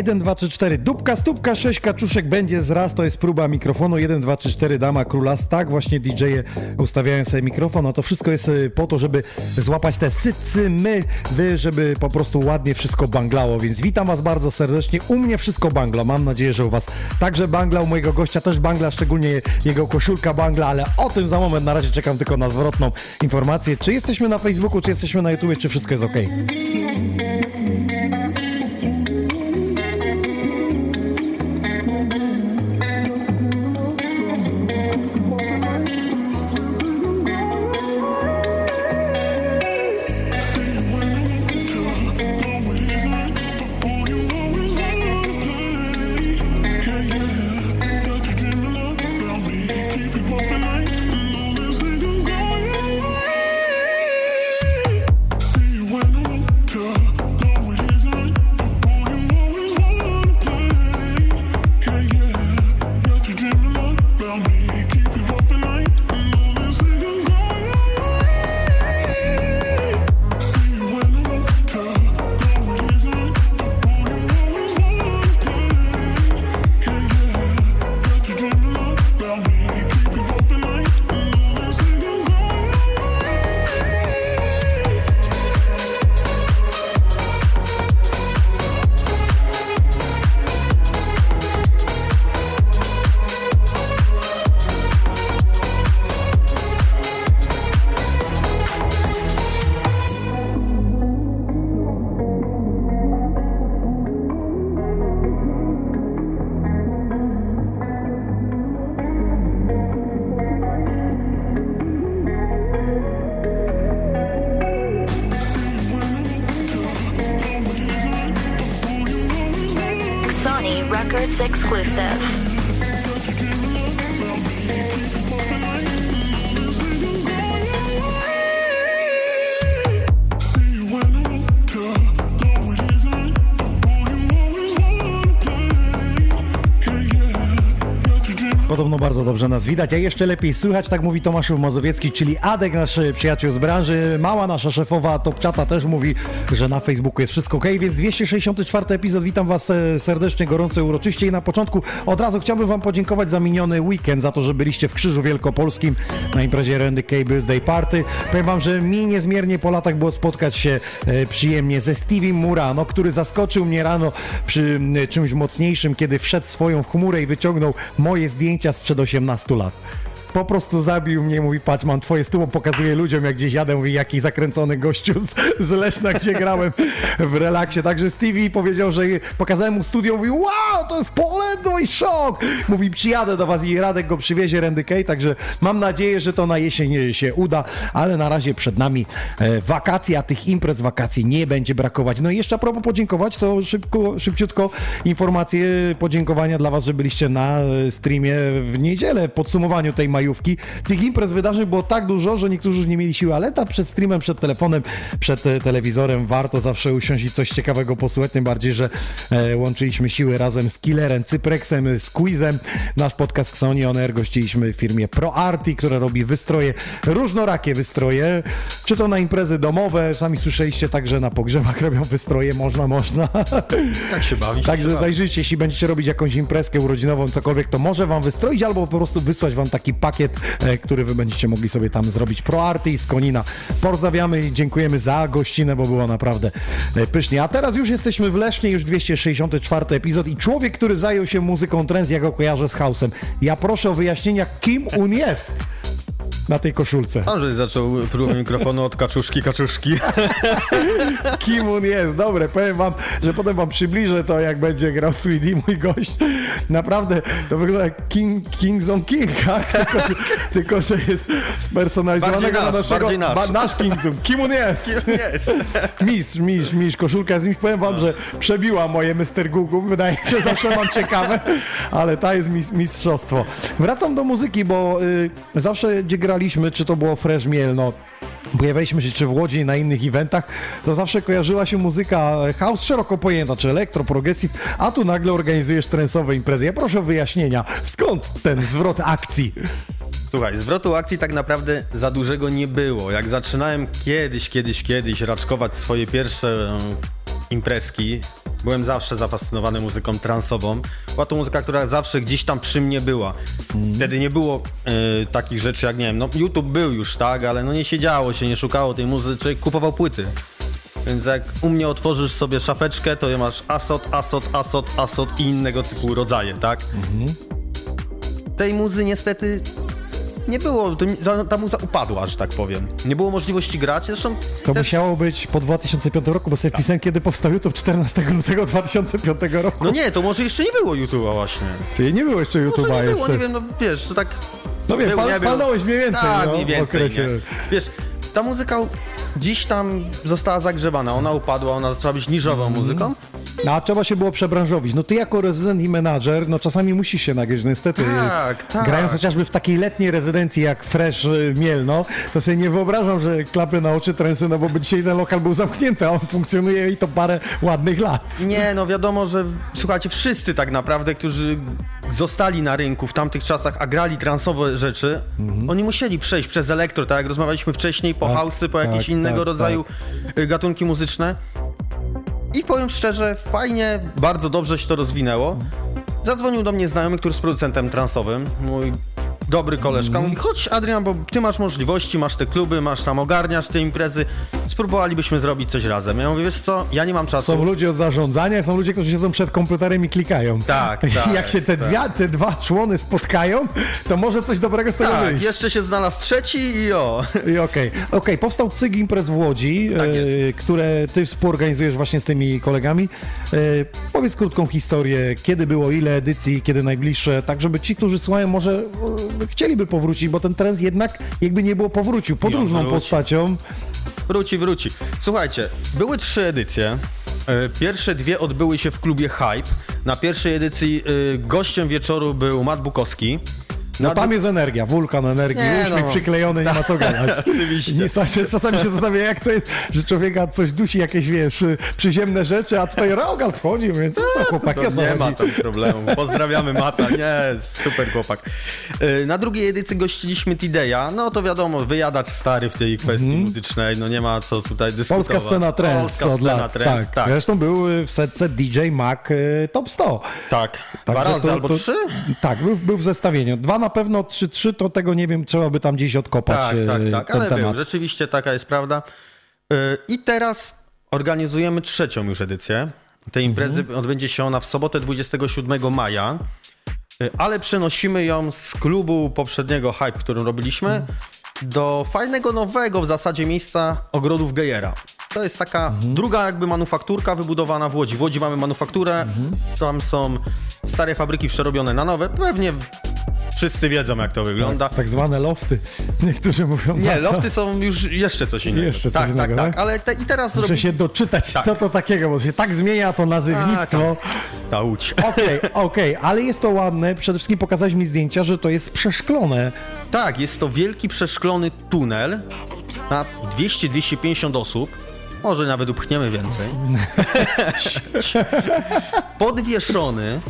1, 2, 3, 4. Dupka, stópka, 6 kaczuszek będzie z raz. To jest próba mikrofonu. 1, 2, 3, 4. Dama królas. Tak właśnie DJ-e ustawiają sobie mikrofon. No to wszystko jest y, po to, żeby złapać te sycy, my, wy, żeby po prostu ładnie wszystko banglało. Więc witam Was bardzo serdecznie. U mnie wszystko bangla. Mam nadzieję, że u Was także bangla. U mojego gościa też bangla, szczególnie jego koszulka bangla, ale o tym za moment. Na razie czekam tylko na zwrotną informację. Czy jesteśmy na Facebooku, czy jesteśmy na YouTube, czy wszystko jest ok. Dobrze nas widać, a jeszcze lepiej słychać, tak mówi Tomasz Mazowiecki, czyli Adek, nasz przyjaciel z branży. Mała nasza szefowa Topczata też mówi, że na Facebooku jest wszystko ok, więc 264 epizod, witam Was e, serdecznie, gorąco, uroczyście i na początku od razu chciałbym Wam podziękować za miniony weekend, za to, że byliście w Krzyżu Wielkopolskim na imprezie Randy K Birthday Party. Powiem Wam, że mi niezmiernie po latach było spotkać się e, przyjemnie ze Stevie Murano, który zaskoczył mnie rano przy czymś mocniejszym, kiedy wszedł swoją chmurę i wyciągnął moje zdjęcia sprzed 18 lat po prostu zabił mnie, mówi, patrz, mam twoje stuło, pokazuję ludziom, jak gdzieś jadę, mówi, jaki zakręcony gościu z, z Leszna, gdzie grałem w relaksie. Także Stevie powiedział, że pokazałem mu studio, mówi, wow, to jest Poland, no i szok. Mówi, przyjadę do was i Radek go przywiezie, Randy Kay, także mam nadzieję, że to na jesień się uda, ale na razie przed nami e, wakacje, a tych imprez wakacji nie będzie brakować. No i jeszcze a propos podziękować, to szybko, szybciutko informacje, podziękowania dla was, że byliście na e, streamie w niedzielę, podsumowaniu tej majówki. Tych imprez, wydarzeń było tak dużo, że niektórzy już nie mieli siły, ale ta przed streamem, przed telefonem, przed e, telewizorem warto zawsze usiąść i coś ciekawego posłuchać, tym bardziej, że e, łączyliśmy siły razem z Killerem, Cyprexem, z Quizem. Nasz podcast Xoni On Air gościliśmy w firmie ProArty, która robi wystroje, różnorakie wystroje, czy to na imprezy domowe, sami słyszeliście, także na pogrzebach robią wystroje, można, można. Tak się bawi. Także zajrzyjcie, jeśli będziecie robić jakąś imprezkę urodzinową, cokolwiek, to może wam wystroić albo po prostu wysłać wam taki pakiet pakiet, e, który wy będziecie mogli sobie tam zrobić. ProArty z Konina. Pozdrawiamy i dziękujemy za gościnę, bo było naprawdę e, pysznie. A teraz już jesteśmy w Lesznie, już 264 epizod i człowiek, który zajął się muzyką trends, ja go kojarzę z Hausem. Ja proszę o wyjaśnienia, kim on jest na tej koszulce. Sam, żeś zaczął próbę mikrofonu od kaczuszki, kaczuszki. Kim on jest? Dobre, powiem wam, że potem wam przybliżę to, jak będzie grał Sweetie, mój gość. Naprawdę, to wygląda jak King, Kings on King, tak? tylko, że, tylko, że jest spersonalizowanego na naszego... Nasz. Ba, nasz King Zone. Kim on jest? Kim jest? mistrz, mistrz, mistrz, koszulka z nim. Powiem wam, że przebiła moje Mr. Google. Wydaje mi się, że zawsze mam ciekawe, ale ta jest mistrzostwo. Wracam do muzyki, bo y, zawsze, gdzie graliśmy, czy to było Fresh Mielno, pojawialiśmy się czy w Łodzi, na innych eventach, to zawsze kojarzyła się muzyka house szeroko pojęta, czy elektro, progressive, a tu nagle organizujesz trensowe imprezy. Ja proszę o wyjaśnienia, skąd ten zwrot akcji? Słuchaj, zwrotu akcji tak naprawdę za dużego nie było. Jak zaczynałem kiedyś, kiedyś, kiedyś raczkować swoje pierwsze imprezki, Byłem zawsze zafascynowany muzyką transową. Była to muzyka, która zawsze gdzieś tam przy mnie była. Wtedy nie było y, takich rzeczy jak, nie wiem, no YouTube był już, tak, ale no nie siedziało się, nie szukało tej muzyki, człowiek kupował płyty. Więc jak u mnie otworzysz sobie szafeczkę, to masz Asot, Asot, Asot, Asot i innego typu rodzaje, tak? Tej muzy niestety nie było, ta, muza upadła, że tak powiem. Nie było możliwości grać, zresztą To też- musiało być po 2005 roku, bo sobie wpisałem, kiedy powstał YouTube 14 lutego 2005 roku. No nie, to może jeszcze nie było YouTube'a właśnie. Czyli nie było jeszcze YouTube'a nie było, jeszcze. nie wiem, no wiesz, to tak... No wiem, pal, nie był. palnąłeś mniej więcej Tak, no, mniej więcej, okresie. nie? Wiesz, ta muzyka dziś tam została zagrzebana, ona upadła, ona zaczęła być niżową Mhm. muzyką. No, a trzeba się było przebranżowić. No ty jako rezydent i menadżer, no czasami musisz się nagrać, no niestety. Tak, tak. Grając chociażby w takiej letniej rezydencji jak Fresh y, Mielno, to sobie nie wyobrażam, że klapy na oczy tręsy, no bo by dzisiaj ten lokal był zamknięty, a on funkcjonuje i to parę ładnych lat. Nie, no wiadomo, że słuchajcie, wszyscy tak naprawdę, którzy zostali na rynku w tamtych czasach, a grali transowe rzeczy, oni musieli przejść przez elektro, tak jak rozmawialiśmy wcześniej, po Mhm. Tak, house'y, po jakieś tak, innego tak, rodzaju y, gatunki muzyczne. I powiem szczerze, fajnie, bardzo dobrze się to rozwinęło. Zadzwonił do mnie znajomy, który jest producentem transowym, mój dobry koleżka, mówi, chodź Adrian, bo ty masz możliwości, masz te kluby, masz tam, ogarniasz te imprezy, spróbowalibyśmy zrobić coś razem. Ja mówię, wiesz co, ja nie mam czasu. Są ludzie od zarządzania, są ludzie, którzy siedzą przed komputerem i klikają. Tak, tak, Jak się te, tak. dwie, te dwa człony spotkają, to może coś dobrego z tego Tak, wyjść. jeszcze się znalazł trzeci i o. I Okej, Okej, powstał Cyg Imprez w Łodzi, Tak e, które ty współorganizujesz właśnie z tymi kolegami. E, powiedz krótką historię, kiedy było, ile edycji, kiedy najbliższe, tak żeby ci, którzy słuchają, może e, chcieliby powrócić, bo ten trend jednak jakby nie było powrócił, podróżną wróci. postacią. Wróci, wróci. Słuchajcie, były trzy edycje. E, Pierwsze dwie odbyły się w klubie Hype. Na pierwszej edycji e, gościem wieczoru był Matt Bukowski. No Na tam jest energia, wulkan energii, Nie, uśmiech no. przyklejony, nie ma co gadać. Oczywiście. Nie, czasami- się zastanawiam, jak to jest, że człowieka coś dusi, jakieś, wiesz, przyziemne rzeczy, a tutaj Rogal wchodzi, więc co, co chłopak, To nie ma tam problemu. Pozdrawiamy Mata. Nie, super chłopak. E, Na drugiej edycji gościliśmy Tideya. No to wiadomo, wyjadacz stary w tej kwestii muzycznej. No nie ma co tutaj dyskutować. Polska scena trance Polska od scena lat, trance, tak. tak. Zresztą był y, w setce DJ Mac y, Top 100. Tak. Dwa Także razy to- albo to- trzy? Tak, był, był w zestawieniu. Dwa na pewno, trzy, trzy, to tego nie wiem, trzeba by tam gdzieś odkopać Tak, y, tak, tak, ale temat. był. Rzeczywiście taka jest prawda. Yy, I teraz organizujemy trzecią już edycję. Tej imprezy Mhm. odbędzie się ona w sobotę 27 maja, Yy, ale przenosimy ją z klubu poprzedniego Hype, którym robiliśmy, Mhm. do fajnego, nowego w zasadzie miejsca ogrodów Gejera. To jest taka Mhm. druga jakby manufakturka wybudowana w Łodzi. W Łodzi mamy manufakturę, Mhm. tam są stare fabryki przerobione na nowe. Pewnie wszyscy wiedzą jak to wygląda. Tak zwane lofty. Niektórzy mówią Nie, na to. lofty są już jeszcze coś innego. Jeszcze coś tak, innego, tak, tak? tak, ale te, i teraz Muszę się doczytać, Tak. co to takiego, bo się tak zmienia to nazywnictwo. Ta łódź. Okej, okej, ale jest to ładne. Przede wszystkim pokazałeś mi zdjęcia, że to jest przeszklone. Tak, jest to wielki przeszklony tunel na 200-250 osób. Może nawet upchniemy więcej. Podwieszony,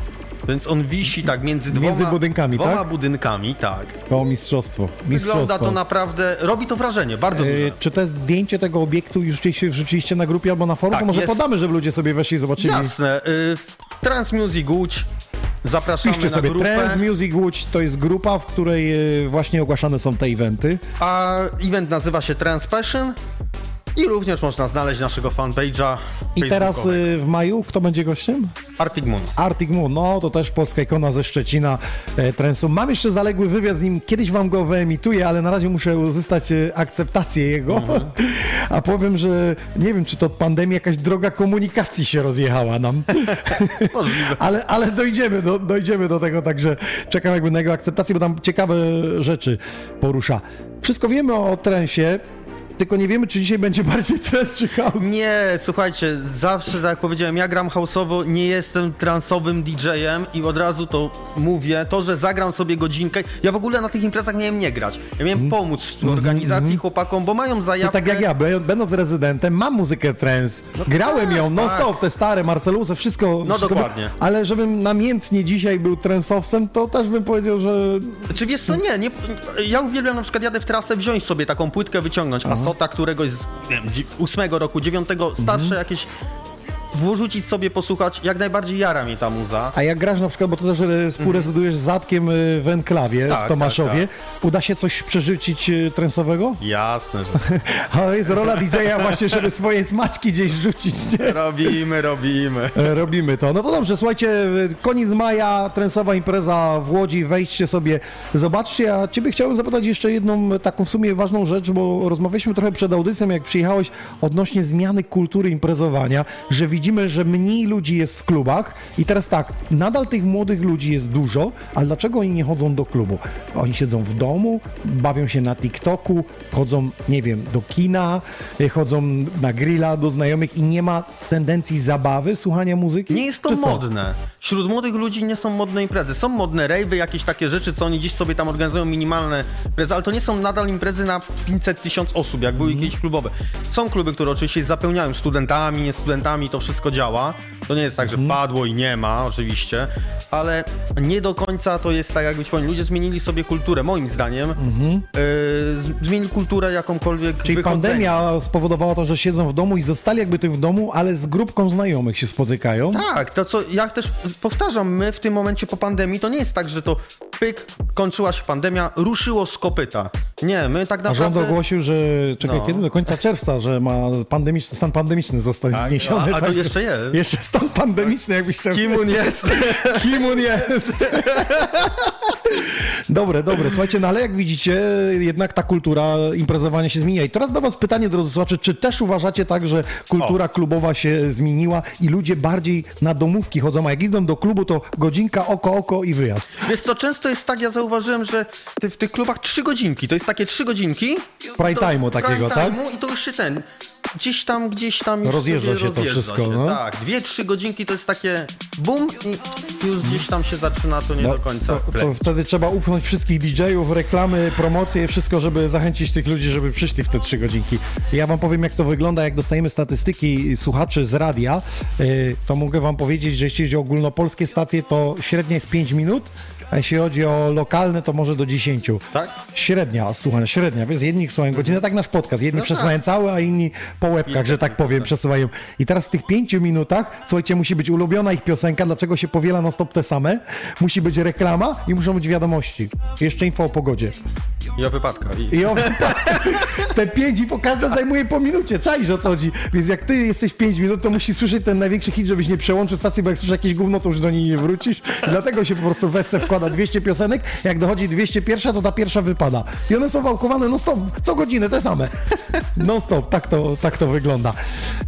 więc on wisi tak między dwoma, Między budynkami, dwoma tak? budynkami, tak. O, mistrzostwo. mistrzostwo. Wygląda to naprawdę, robi to wrażenie, bardzo duże. E, Czy to jest zdjęcie tego obiektu już gdzieś wrzuciliście na grupie albo na forum? Tak, to może jest. podamy, żeby ludzie sobie weszli i zobaczyli. Jasne. Y, Trans Music Łódź. Zapraszamy Piszcie na sobie grupę. Trans Music Łódź to jest grupa, w której e, właśnie ogłaszane są te eventy. A event nazywa się Trans Passion i również można znaleźć naszego fanpage'a I teraz e, w maju kto będzie gościem? Arctic Moon. Arctic Moon, no to też polska ikona ze Szczecina e, Trensu. Mam jeszcze zaległy wywiad z nim, kiedyś wam go wyemituję, ale na razie muszę uzyskać e, akceptację jego. Mhm. A powiem, że nie wiem, czy to od pandemii jakaś droga komunikacji się rozjechała nam. Możliwe. ale, ale dojdziemy, do, dojdziemy do tego, także czekam jakby na jego akceptację, bo tam ciekawe rzeczy porusza. Wszystko wiemy o trensie, tylko nie wiemy, czy dzisiaj będzie bardziej trens czy house. Nie, słuchajcie, zawsze, tak jak powiedziałem, ja gram house'owo, nie jestem transowym DJ-em i od razu to mówię, to, że zagram sobie godzinkę, ja w ogóle na tych imprezach miałem nie grać. Ja miałem pomóc w organizacji chłopakom, bo mają zajawkę. tak jak ja, będ- będąc rezydentem, mam muzykę trance. Grałem tak, ją tak. stop, te stare Marcelusy, wszystko. No wszystko dokładnie. Ale żebym namiętnie dzisiaj był trensowcem, to też bym powiedział, że Czy wiesz co, nie, nie, ja uwielbiam na przykład jadę w trasę, wziąć sobie taką płytkę, wyciągnąć Asota któregoś z nie wiem, dzi- ósmego roku, dziewiątego, starsze jakieś wrzucić sobie, posłuchać, jak najbardziej jara mnie ta muza. A jak grasz na przykład, bo to też e, współrezydujesz z Zatkiem e, w Enklawie Tak, w Tomaszowie, tak, uda się coś przerzucić e, trensowego? Jasne, że A jest rola DJ-a właśnie, żeby swoje smaczki gdzieś rzucić, nie? robimy, robimy. Robimy to. No to dobrze, słuchajcie, koniec maja, trensowa impreza w Łodzi, wejdźcie sobie, zobaczcie. A ciebie chciałem zapytać jeszcze jedną taką w sumie ważną rzecz, bo rozmawialiśmy trochę przed audycją, jak przyjechałeś, odnośnie zmiany kultury imprezowania, że widzimy, że mniej ludzi jest w klubach i teraz tak, nadal tych młodych ludzi jest dużo, ale dlaczego oni nie chodzą do klubu? Oni siedzą w domu, bawią się na TikToku, chodzą, nie wiem, do kina, e, chodzą na grilla do znajomych i nie ma tendencji zabawy, słuchania muzyki? Nie jest to modne. Wśród młodych ludzi nie są modne imprezy. Są modne rejwy, jakieś takie rzeczy, co oni gdzieś sobie tam organizują, minimalne imprezy, ale to nie są nadal imprezy na 500 tysiąc osób, jak były Mhm. kiedyś klubowe. Są kluby, które oczywiście zapełniają studentami, nie studentami, to wszystko działa. To nie jest tak, że Mhm. padło i nie ma, oczywiście, ale nie do końca to jest tak, jakbyś powiedział. Ludzie zmienili sobie kulturę, moim zdaniem. Yy, z- zmienili kulturę jakąkolwiek Mhm. Czyli wychodzenia. pandemia spowodowała to, że siedzą w domu i zostali jakby tych w domu, ale z grupką znajomych się spotykają. Tak, to co ja też powtarzam, my w tym momencie po pandemii to nie jest tak, że to pyk, kończyła się pandemia, ruszyło z kopyta. Nie, my tak A rząd naprawdę... ogłosił, że czekaj, No. kiedy? Do końca czerwca, że ma pandemiczny, stan pandemiczny zostać Tak, zniesiony. a- a to tak? Jeszcze jest. Jeszcze stan pandemiczny, jakbyś chciał. Kim on jest? Kim on jest? Dobre, dobre. Słuchajcie, no ale jak widzicie, jednak ta kultura imprezowania się zmienia. I teraz do was pytanie, drodzy słuchacze, czy też uważacie tak, że kultura klubowa się zmieniła i ludzie bardziej na domówki chodzą, a jak idą do klubu, to godzinka, oko, oko i wyjazd. Wiesz co, często jest tak, ja zauważyłem, że w tych klubach trzy godzinki, to jest takie trzy godzinki. Prime time'u takiego, prime tak? time'u I to już się ten, gdzieś tam, gdzieś tam już Rozjeżdża się to rozjeżdża wszystko, się. no. Tak, dwie, trzy godzinki to jest takie bum i już gdzieś tam się zaczyna to nie No, do końca to, to wtedy trzeba upchnąć wszystkich DJ-ów, reklamy, promocje, wszystko, żeby zachęcić tych ludzi, żeby przyszli w te trzy godzinki. Ja wam powiem, jak to wygląda, jak dostajemy statystyki słuchaczy z radia, yy, to mogę wam powiedzieć, że jeśli chodzi o ogólnopolskie stacje, to średnia jest 5 minut, a jeśli chodzi o lokalne, to może do 10. Tak? Średnia, słuchaj, średnia, wiesz, jedni słuchają godzinę, tak nasz podcast, jedni przesuwają cały, a inni po łebkach, że tak powiem, przesuwają. I teraz w tych pięciu minutach, słuchajcie, musi być ulubiona ich piosenka, dlaczego się powiela non stop te same, musi być reklama i muszą być wiadomości. Jeszcze info o pogodzie. I o wypadkach. I... I o, te pięć info, każda zajmuje po minucie, czaisz o co chodzi. Więc jak ty jesteś pięć minut, to musisz słyszeć ten największy hit, żebyś nie przełączył stacji, bo jak słyszysz jakieś gówno, to już do niej nie wrócisz. Dlatego się po prostu w Wesce wkłada 200 piosenek, jak dochodzi 201, to ta pierwsza wypada. I one są wałkowane non stop, co godzinę, te same. Non stop, tak to, tak to wygląda.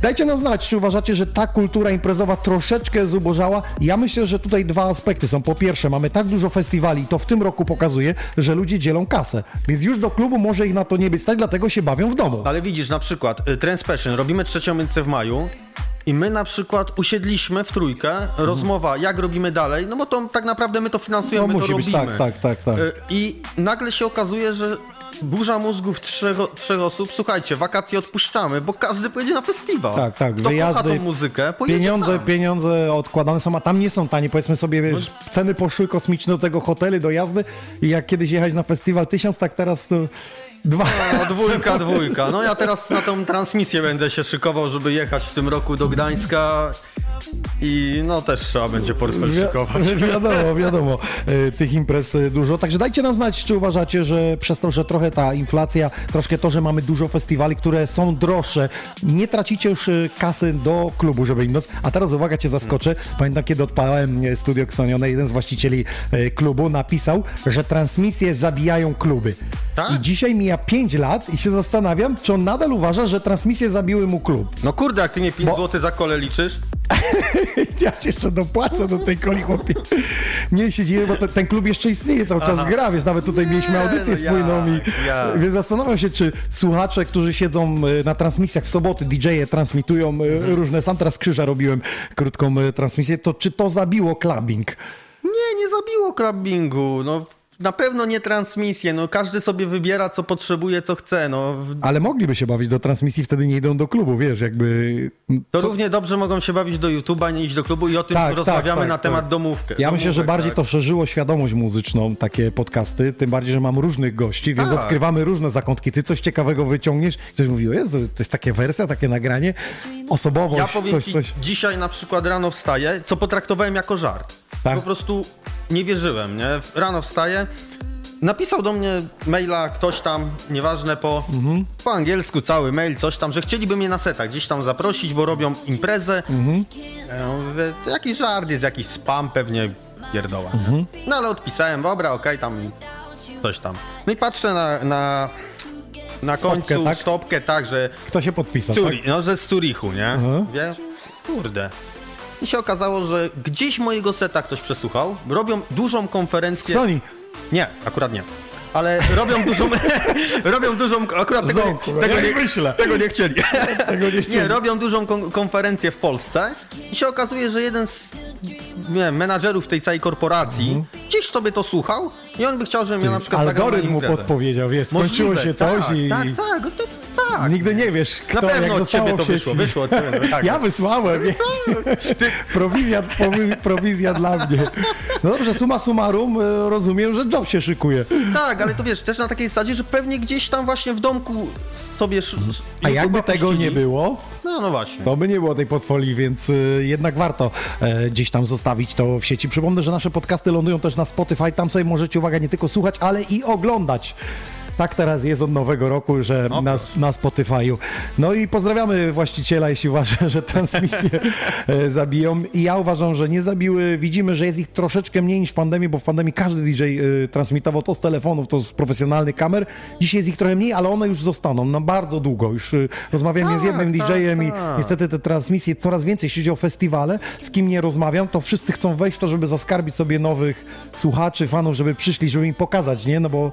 Dajcie nam znać, czy uważacie, że ta kultura imprezowa troszeczkę zubożała. Ja myślę, że tutaj dwa aspekty są. Po pierwsze, mamy tak dużo festiwali, to w tym roku pokazuje, że ludzie dzielą kasę. Więc już do klubu może ich na to nie być stać, dlatego się bawią w domu. Ale widzisz, na przykład y, Trans Passion, robimy trzecią edycję w maju i my na przykład usiedliśmy w trójkę, rozmowa jak robimy dalej, no bo to tak naprawdę my to finansujemy, No musi to być, robimy. tak, tak, tak, tak. I nagle się okazuje, że burza mózgów trzech, trzech osób, słuchajcie, wakacje odpuszczamy, bo każdy pojedzie na festiwal. Tak, tak, Kto wyjazdy, kocha tą muzykę, pojedzie Pieniądze, tam. pieniądze odkładane są, a tam nie są tanie. Powiedzmy sobie, wiesz, ceny poszły kosmiczne do tego hotelu, do jazdy i jak kiedyś jechać na festiwal tysiąc, tak teraz to dwa. No, dwójka, dwójka. No ja teraz na tą transmisję będę się szykował, żeby jechać w tym roku do Gdańska i no też trzeba będzie portfel Wi- szykować. wiadomo, wiadomo, e, tych imprez e, dużo. Także dajcie nam znać, czy uważacie, że przez to, że trochę ta inflacja, troszkę to, że mamy dużo festiwali, które są droższe, nie tracicie już e, kasy do klubu, żeby im A teraz uwaga, cię zaskoczę. Pamiętam, kiedy odpalałem Studio Xonione, jeden z właścicieli klubu napisał, że transmisje zabijają kluby. Tak? I dzisiaj mija 5 lat i się zastanawiam, czy on nadal uważa, że transmisje zabiły mu klub. No kurde, jak ty mnie 5 Bo- zł za kole liczysz, Ja ci jeszcze dopłacę do tej coli, chłopie. Nie się dziwię, bo te, ten klub jeszcze istnieje, cały czas gra, wiesz, nawet tutaj mieliśmy audycję no spójną i jak, jak. więc zastanawiam się, czy słuchacze, którzy siedzą e, na transmisjach w soboty, DJ-e transmitują e, Mhm. różne, sam teraz krzyża robiłem krótką e, transmisję, to czy to zabiło clubbing? Nie, nie zabiło clubbingu. No, na pewno nie transmisję, no każdy sobie wybiera, co potrzebuje, co chce, no. Ale mogliby się bawić do transmisji, wtedy nie idą do klubu, wiesz, jakby... To Co- równie dobrze mogą się bawić do YouTube'a, nie iść do klubu i o tym Tak, rozmawiamy tak, na tak, temat tak. domówkę. Ja myślę, że domówek, bardziej tak. to szerzyło świadomość muzyczną, takie podcasty, tym bardziej, że mam różnych gości, więc Tak. odkrywamy różne zakątki. Ty coś ciekawego wyciągniesz, ktoś mówi, o Jezu, to jest taka wersja, takie nagranie, osobowość, Ja powiem ktoś ci, coś... dzisiaj na przykład rano wstaję, co potraktowałem jako żart. Tak. Po prostu nie wierzyłem, nie? Rano wstaję, napisał do mnie maila ktoś tam, nieważne po, Mhm. po angielsku cały mail, coś tam, że chcieliby mnie na setach gdzieś tam zaprosić, bo robią imprezę. Mhm. Ja mówię, to jakiś żart jest, jakiś spam pewnie pierdoła. Mhm. No ale odpisałem, dobra, okej, tam coś tam. No i patrzę na, na, na Stopkę, końcu tak? stopkę, tak, że Kto się podpisał, Curi, tak? no, że z Zurichu, nie? Wie? Kurde. I się okazało, że gdzieś mojego seta ktoś przesłuchał. Robią dużą konferencję. Sony, Nie, akurat nie. Ale robią dużą. robią dużą. Akurat tego, Ząku, nie, no tego, ja nie, nie myślę. tego nie chcieli. tego nie Nie, chcieli. robią dużą kon- konferencję w Polsce i się okazuje, że jeden z nie, menadżerów tej całej korporacji gdzieś sobie to słuchał i on by chciał, żebym ja na przykład zagrał Algorytm mu podpowiedział, wiesz, skończyło Możliwe, się coś tak, i... Tak, tak, to, tak. Nigdy nie wiesz, kto, Na pewno jak od ciebie to wyszło, wyszło ciebie, no tak. Ja wysłałem, wiesz. Prowizja, prowizja dla mnie. No dobrze, suma summarum, e, rozumiem, że job się szykuje. Tak, ale to wiesz, też na takiej zasadzie, że pewnie gdzieś tam właśnie w domku sobie... sz- A jakby tego puścili. nie było, No, no właśnie. to by nie było tej portfolii, więc e, jednak warto e, gdzieś tam zostawić to w sieci. Przypomnę, że nasze podcasty lądują też na Spotify, tam sobie możecie, uwaga, nie tylko słuchać, ale i oglądać. Tak teraz jest od nowego roku, że No na, na Spotify'u. No i pozdrawiamy właściciela, jeśli uważa, że transmisje e, zabiją. I ja uważam, że nie zabiły. Widzimy, że jest ich troszeczkę mniej niż w pandemii, bo w pandemii każdy DJ e, transmitował to z telefonów, to z profesjonalnych kamer. Dzisiaj jest ich trochę mniej, ale one już zostaną na bardzo długo. Już e, rozmawiałem z Tak, jednym tak, DJ-em i tak. niestety te transmisje coraz więcej, jeśli chodzi o festiwale, z kim nie rozmawiam, to wszyscy chcą wejść w to, żeby zaskarbić sobie nowych słuchaczy, fanów, żeby przyszli, żeby im pokazać, nie? No bo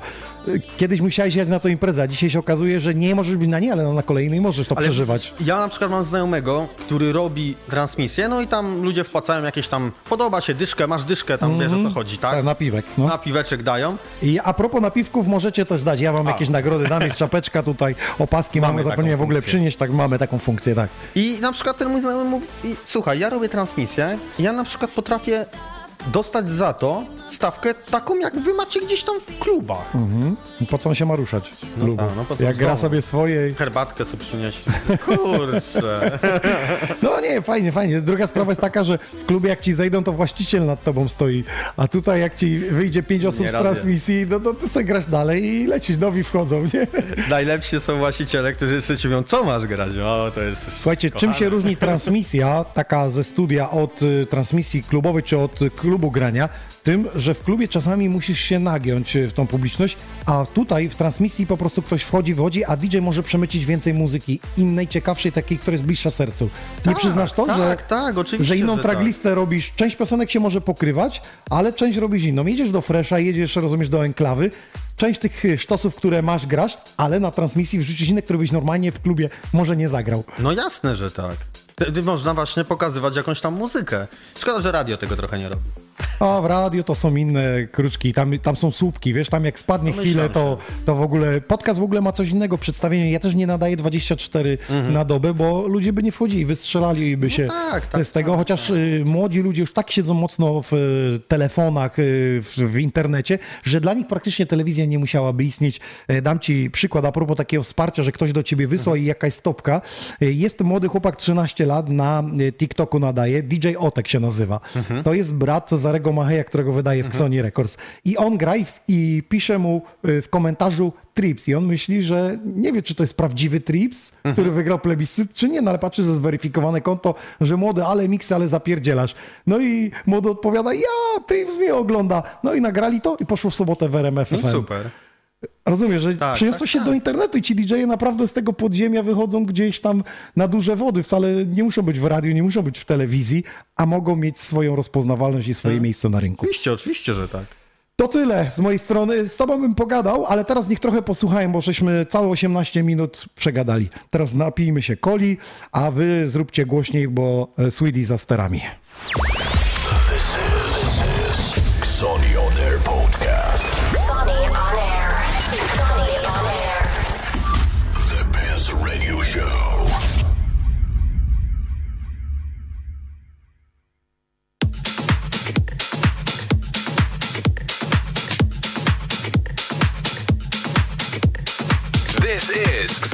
kiedyś musiałeś jechać na to imprezę, a dzisiaj się okazuje, że nie możesz być na nie, ale na kolejnej możesz to przeżywać. Ja na przykład mam znajomego, który robi transmisję, no i tam ludzie wpłacają jakieś tam, podoba się dyszkę, masz dyszkę, tam wiesz o co chodzi, tak? Tak, napiwek. No. Na piweczek dają. I a propos napiwków, możecie też dać. Ja wam jakieś nagrody dam, jest czapeczka tutaj, opaski mamy, Mamy zapomniałem w ogóle przynieść, tak mamy taką funkcję, tak. I na przykład ten mój znajomy mówi, słuchaj, ja robię transmisję, ja na przykład potrafię dostać za to stawkę taką, jak wy macie gdzieś tam w klubach. I Po co on się ma ruszać? w No klubu? tak, no po co Jak gra sobie swoje. Herbatkę sobie przynieść. Kurczę. No nie, fajnie, fajnie. Druga sprawa jest taka, że w klubie jak ci zejdą, to właściciel nad tobą stoi, a tutaj jak ci wyjdzie pięć osób Nie z transmisji, no to ty sobie grasz dalej i lecisz, nowi wchodzą, nie? Najlepsi są właściciele, którzy jeszcze ci mówią, co masz grać? O, to jest... Słuchajcie, czym się różni transmisja taka ze studia od y, transmisji klubowej czy od klubu grania? Tym, że w klubie czasami musisz się nagiąć y, w tą publiczność, a tutaj w transmisji po prostu ktoś wchodzi, wychodzi, a DJ może przemycić więcej muzyki, innej, ciekawszej, takiej, która jest bliższa sercu. Nie Tak, przyznasz to, tak, że, tak, oczywiście, że inną że tracklistę robisz, część piosenek się może pokrywać, ale część robisz inną. Jedziesz do Fresha, jedziesz, rozumiesz, do Enklawy, część tych y, sztosów, które masz, grasz, ale na transmisji wrzucisz inne, które byś normalnie w klubie może nie zagrał. No jasne, że tak. Wtedy można właśnie pokazywać jakąś tam muzykę. Szkoda, że radio tego trochę nie robi. A w radio to są inne kruczki, tam, tam są słupki, wiesz, tam jak spadnie Domyślam chwilę, to, to w ogóle, podcast w ogóle ma coś innego, przedstawienie, ja też nie nadaję 24 na dobę, bo ludzie by nie wchodzili, wystrzelaliby się tak, z, tak, z tego, chociaż y, młodzi ludzie już tak siedzą mocno w y, telefonach, y, w, w internecie, że dla nich praktycznie telewizja nie musiałaby istnieć. Dam ci przykład a propos takiego wsparcia, że ktoś do ciebie wysłał i jakaś stopka. Jest młody chłopak, 13 lat, na TikToku nadaje, DJ Otek się nazywa. To jest brat Cezarego Macheja, którego wydaje w Xoni Records. I on gra i, w- i pisze mu y, w komentarzu Trips i on myśli, że nie wie, czy to jest prawdziwy Trips, który wygrał plebiscyt, czy nie, no ale patrzy, że zweryfikowane konto, że młody, ale miksy, ale zapierdzielasz. No i młody odpowiada, ja, Trips mnie ogląda. No i nagrali to i poszło w sobotę w RMF No super. Rozumiesz, że Tak, przeniosło tak, się tak. do internetu i ci DJ-e naprawdę z tego podziemia wychodzą gdzieś tam na duże wody. Wcale nie muszą być w radiu, nie muszą być w telewizji, a mogą mieć swoją rozpoznawalność i swoje miejsce na rynku. Oczywiście, oczywiście, że tak. To tyle z mojej strony. Z tobą bym pogadał, ale teraz niech trochę posłuchają, bo żeśmy całe 18 minut przegadali. Teraz napijmy się coli, a wy zróbcie głośniej, bo e, Sweetie za sterami.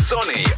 Sonny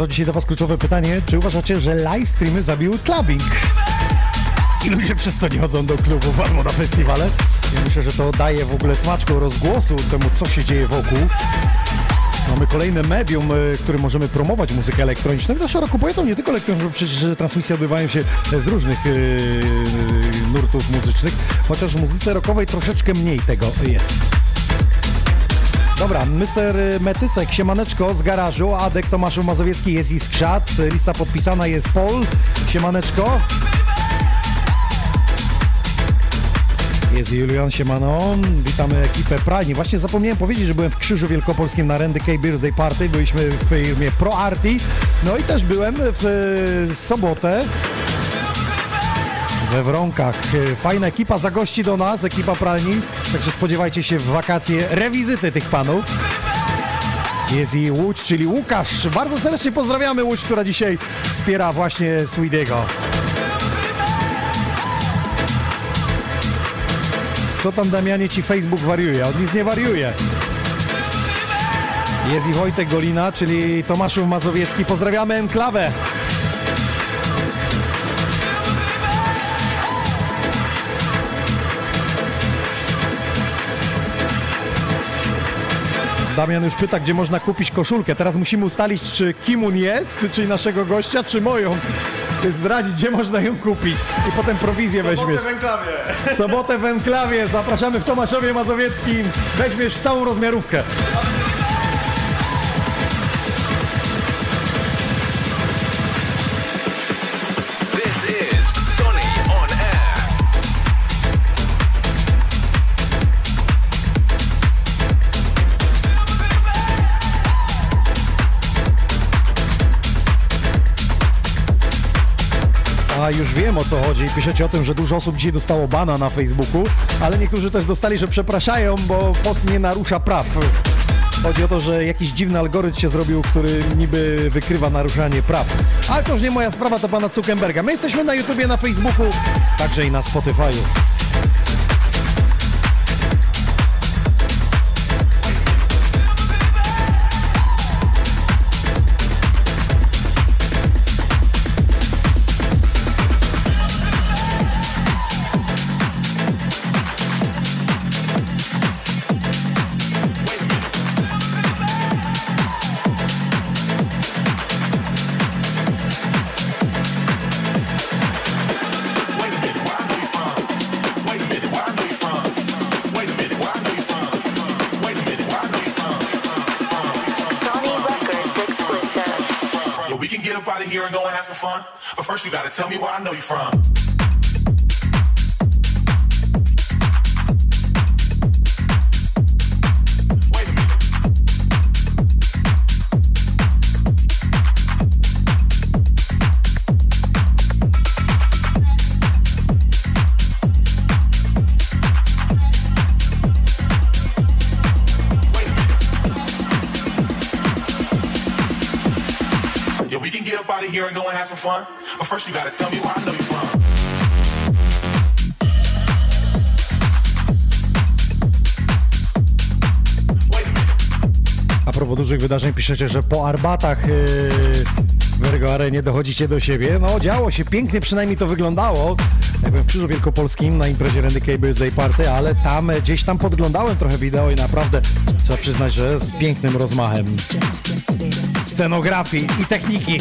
co, dzisiaj do Was kluczowe pytanie. Czy uważacie, że live streamy zabiły clubbing? I ludzie przez to nie chodzą do klubów albo na festiwale? Ja myślę, że to daje w ogóle smaczką rozgłosu temu, co się dzieje wokół. Mamy kolejne medium, y, którym możemy promować muzykę elektroniczną. I to szeroko pojętą, nie tylko elektroniczną, bo przecież transmisje odbywają się z różnych yy, nurtów muzycznych, chociaż w muzyce rockowej troszeczkę mniej tego jest. Dobra, Mr. Metysek, siemaneczko z garażu, Adek Tomaszu Mazowiecki jest i skrzat, lista podpisana jest Pol, siemaneczko. Jest Julian Siemano, witamy ekipę Pralni. Właśnie zapomniałem powiedzieć, że byłem w Krzyżu Wielkopolskim na Randy K Birthday Party, byliśmy w firmie Pro Arty, no i też byłem w e, sobotę we Wronkach. E, Fajna ekipa zagości do nas, ekipa Pralni, także spodziewajcie się w wakacje rewizyty tych panów. Jest i Łódź, czyli Łukasz. Bardzo serdecznie pozdrawiamy Łódź, która dzisiaj wspiera właśnie Sweediego. Co tam Damianie ci Facebook wariuje? On nic nie wariuje. Jest i Wojtek Golina, czyli Tomaszów Mazowiecki. Pozdrawiamy Enklawę. Damian już pyta, gdzie można kupić koszulkę. Teraz musimy ustalić, czy Kimun jest, czyli naszego gościa, czy moją. Zdradzić, gdzie można ją kupić i potem prowizję weźmiesz. w enklawie. Sobotę w Enklawie zapraszamy w Tomaszowie Mazowieckim. Weźmiesz całą rozmiarówkę. Już wiem o co chodzi. Piszecie o tym, że dużo osób dzisiaj dostało bana na Facebooku, ale niektórzy też dostali, że przepraszają, bo post nie narusza praw. Chodzi o to, że jakiś dziwny algorytm się zrobił, który niby wykrywa naruszanie praw. Ale to już nie moja sprawa, to pana Zuckerberga. My jesteśmy na YouTubie, na Facebooku, także i na Spotify'u. Wydarzeń piszecie, że po Arbatach yy, w Ergo Arenie dochodzicie do siebie. No działo się, pięknie przynajmniej to wyglądało. Jak byłem w Krzyżu Wielkopolskim na imprezie Randy K Birthday Party, ale tam e, gdzieś tam podglądałem trochę wideo i naprawdę trzeba przyznać, że z pięknym rozmachem scenografii i techniki.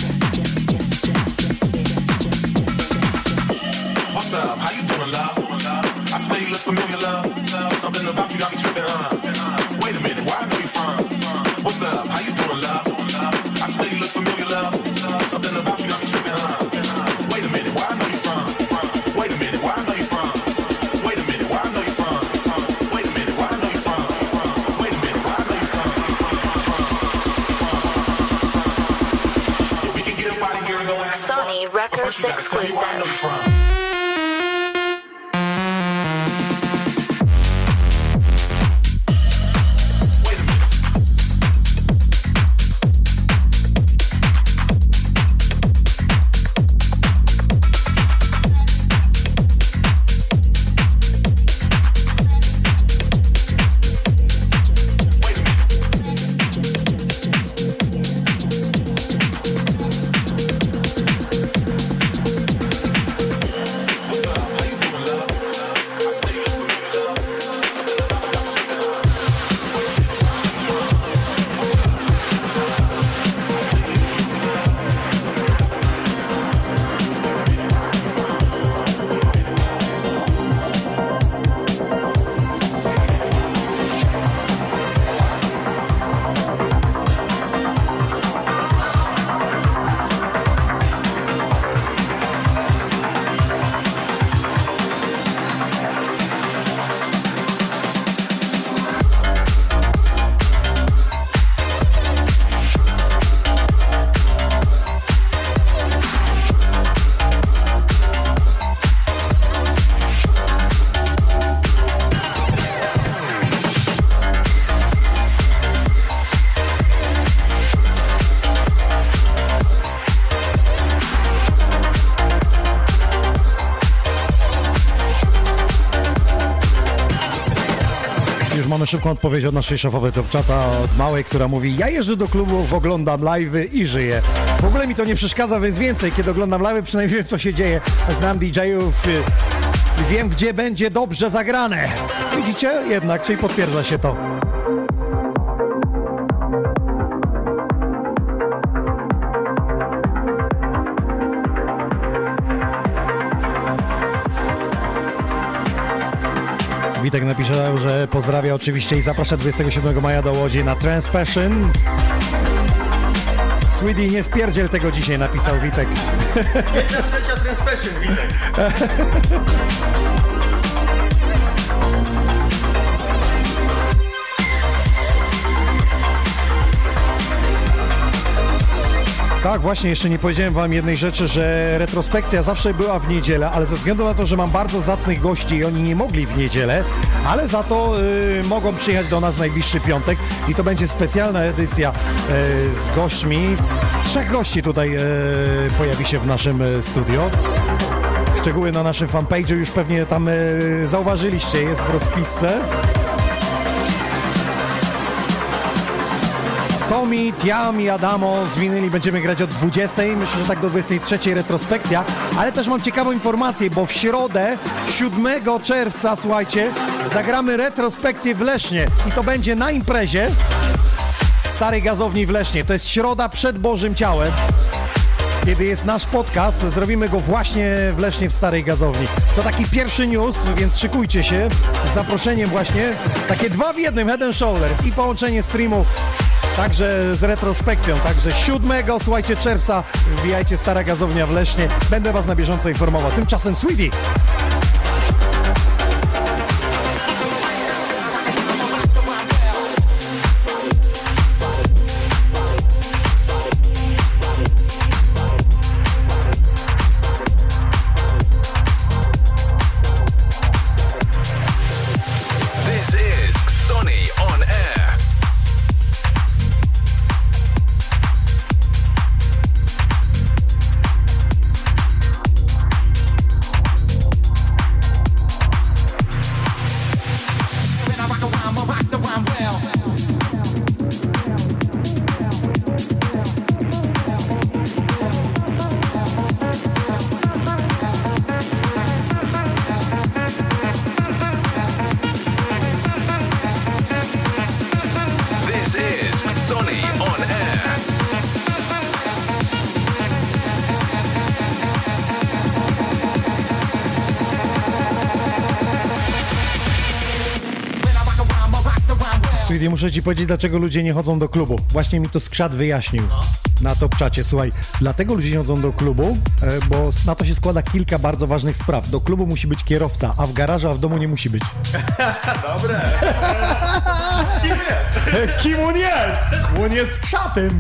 You exclusive. Szybką odpowiedź od naszej szefowej Topczata, od Małej, która mówi ja jeżdżę do klubów, oglądam live'y i żyję. W ogóle mi to nie przeszkadza, więc więcej, kiedy oglądam live'y, przynajmniej wiem, co się dzieje. Znam DJ-ów y, wiem, gdzie będzie dobrze zagrane. Widzicie? Jednak, czyli potwierdza się to. Witek napisze, że pozdrawia oczywiście i zaprasza 27 maja do Łodzi na Trans Passion. Sweetie, nie spierdziel tego dzisiaj, napisał Witek. Trzecia Transpassion, Witek. Tak, właśnie, jeszcze nie powiedziałem wam jednej rzeczy, że retrospekcja zawsze była w niedzielę, ale ze względu na to, że mam bardzo zacnych gości i oni nie mogli w niedzielę, ale za to y, mogą przyjechać do nas w najbliższy piątek i to będzie specjalna edycja y, z gośćmi. Trzech gości tutaj y, pojawi się w naszym y, studio. Szczegóły na naszym fanpage'u już pewnie tam y, zauważyliście, jest w rozpisce. Tomi, Tiam i Adamo z winyli będziemy grać od 20. Myślę, że tak do 23 retrospekcja. Ale też mam ciekawą informację, bo w środę 7 czerwca, słuchajcie, zagramy retrospekcję w Lesznie i to będzie na imprezie w Starej Gazowni w Lesznie. To jest środa przed Bożym Ciałem. Kiedy jest nasz podcast, zrobimy go właśnie w Lesznie w Starej Gazowni. To taki pierwszy news, więc szykujcie się z zaproszeniem właśnie. Takie dwa w jednym, Head and Shoulders i połączenie streamu także z retrospekcją. Także 7, słuchajcie, czerwca wbijajcie Stara Gazownia w Lesznie. Będę was na bieżąco informował. Tymczasem Sweetie. Muszę ci powiedzieć, dlaczego ludzie nie chodzą do klubu. Właśnie mi to skrzat wyjaśnił na top czacie. Słuchaj, dlatego ludzie nie chodzą do klubu, e, bo na to się składa kilka bardzo ważnych spraw. Do klubu musi być kierowca, a w garażu, a w domu nie musi być. Dobre. Kim jest? Kim on jest? On jest skrzatem.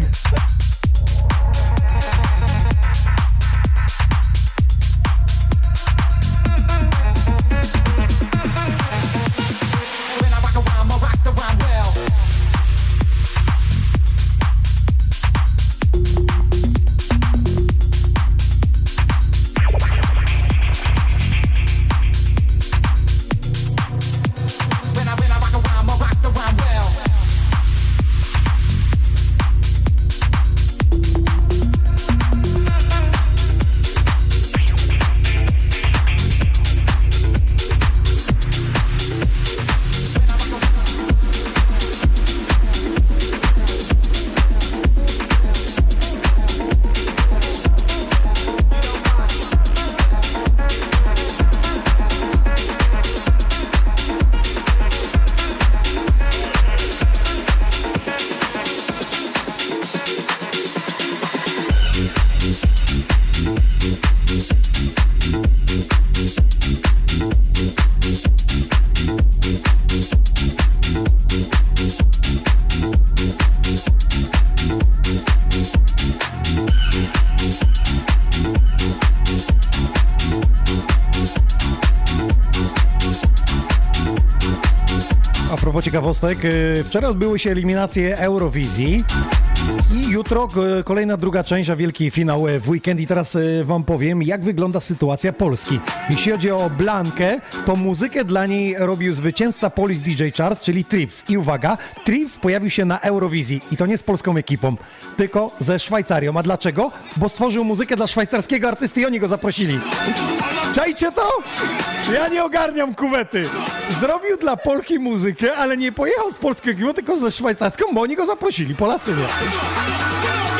Ciekawostek, y, wczoraj odbyły się eliminacje Eurowizji. I jutro y, kolejna druga część, a wielki finał y, w weekend. I teraz wam powiem, jak wygląda sytuacja Polski. Jeśli chodzi o Blankę, to muzykę dla niej robił zwycięzca Police DJ Charts, czyli Trips. I uwaga, Trips pojawił się na Eurowizji. I to nie z polską ekipą, tylko ze Szwajcarią. A dlaczego? Bo stworzył muzykę dla szwajcarskiego artysty i oni go zaprosili. Czajcie to? Ja nie ogarniam kuwety. Zrobił dla Polki muzykę, ale nie pojechał z polską ekipą, tylko ze szwajcarską, bo oni go zaprosili, Polacy nie.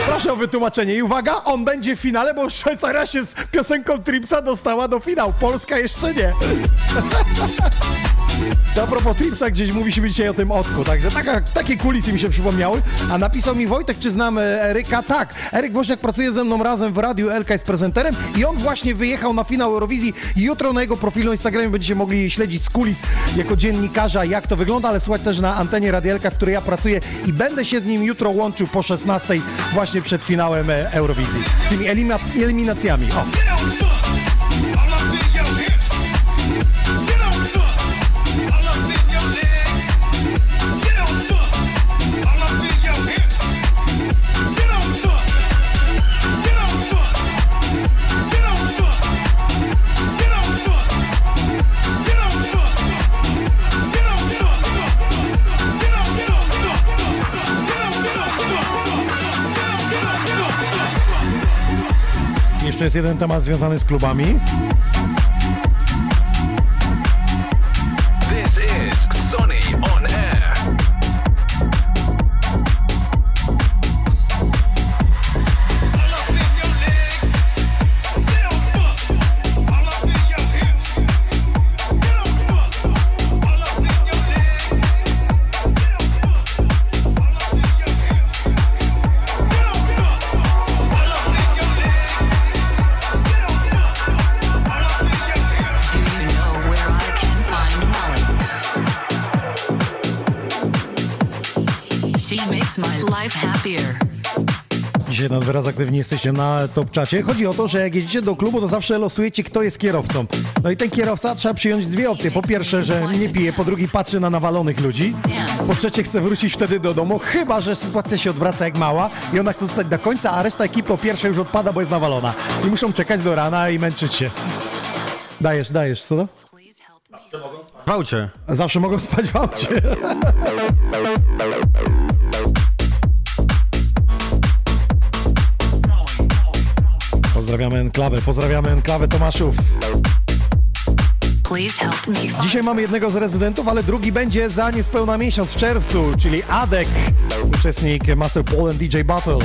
Proszę o wytłumaczenie i uwaga, on będzie w finale, bo Szwajcaria się z piosenką Tripsa dostała do finału, Polska jeszcze nie. To a propos Tripsa, gdzieś mówiliśmy dzisiaj o tym odku, także taka, takie kulisy mi się przypomniały. A napisał mi Wojtek, czy znamy Eryka? Tak, Eryk Woźniak pracuje ze mną razem w Radiu Elka jest prezenterem i on właśnie wyjechał na finał Eurowizji jutro na jego profilu Instagramie będziecie mogli śledzić z kulis jako dziennikarza, jak to wygląda, ale słuchać też na antenie Radia Elka, w której ja pracuję i będę się z nim jutro łączył po 16 właśnie przed finałem e, Eurowizji, tymi elimina- eliminacjami. O. jest jeden temat związany z klubami. Jesteście na top czacie. Chodzi o to, że jak jedziecie do klubu, to zawsze losujecie, kto jest kierowcą. No i ten kierowca trzeba przyjąć dwie opcje. Po pierwsze, że nie pije, po drugie patrzy na nawalonych ludzi. Po trzecie, chce wrócić wtedy do domu, chyba że sytuacja się odwraca jak mała i ona chce zostać do końca, a reszta ekipy po pierwsze już odpada, bo jest nawalona. I muszą czekać do rana i męczyć się. Dajesz, dajesz, co to? Please help me. W aucie. Zawsze mogą spać w aucie. Pozdrawiamy Enklawę, pozdrawiamy Enklawę Tomaszów. Dzisiaj mamy jednego z rezydentów, ale drugi będzie za niespełna miesiąc w czerwcu, czyli Adek, uczestnik Master Poland DJ Battle.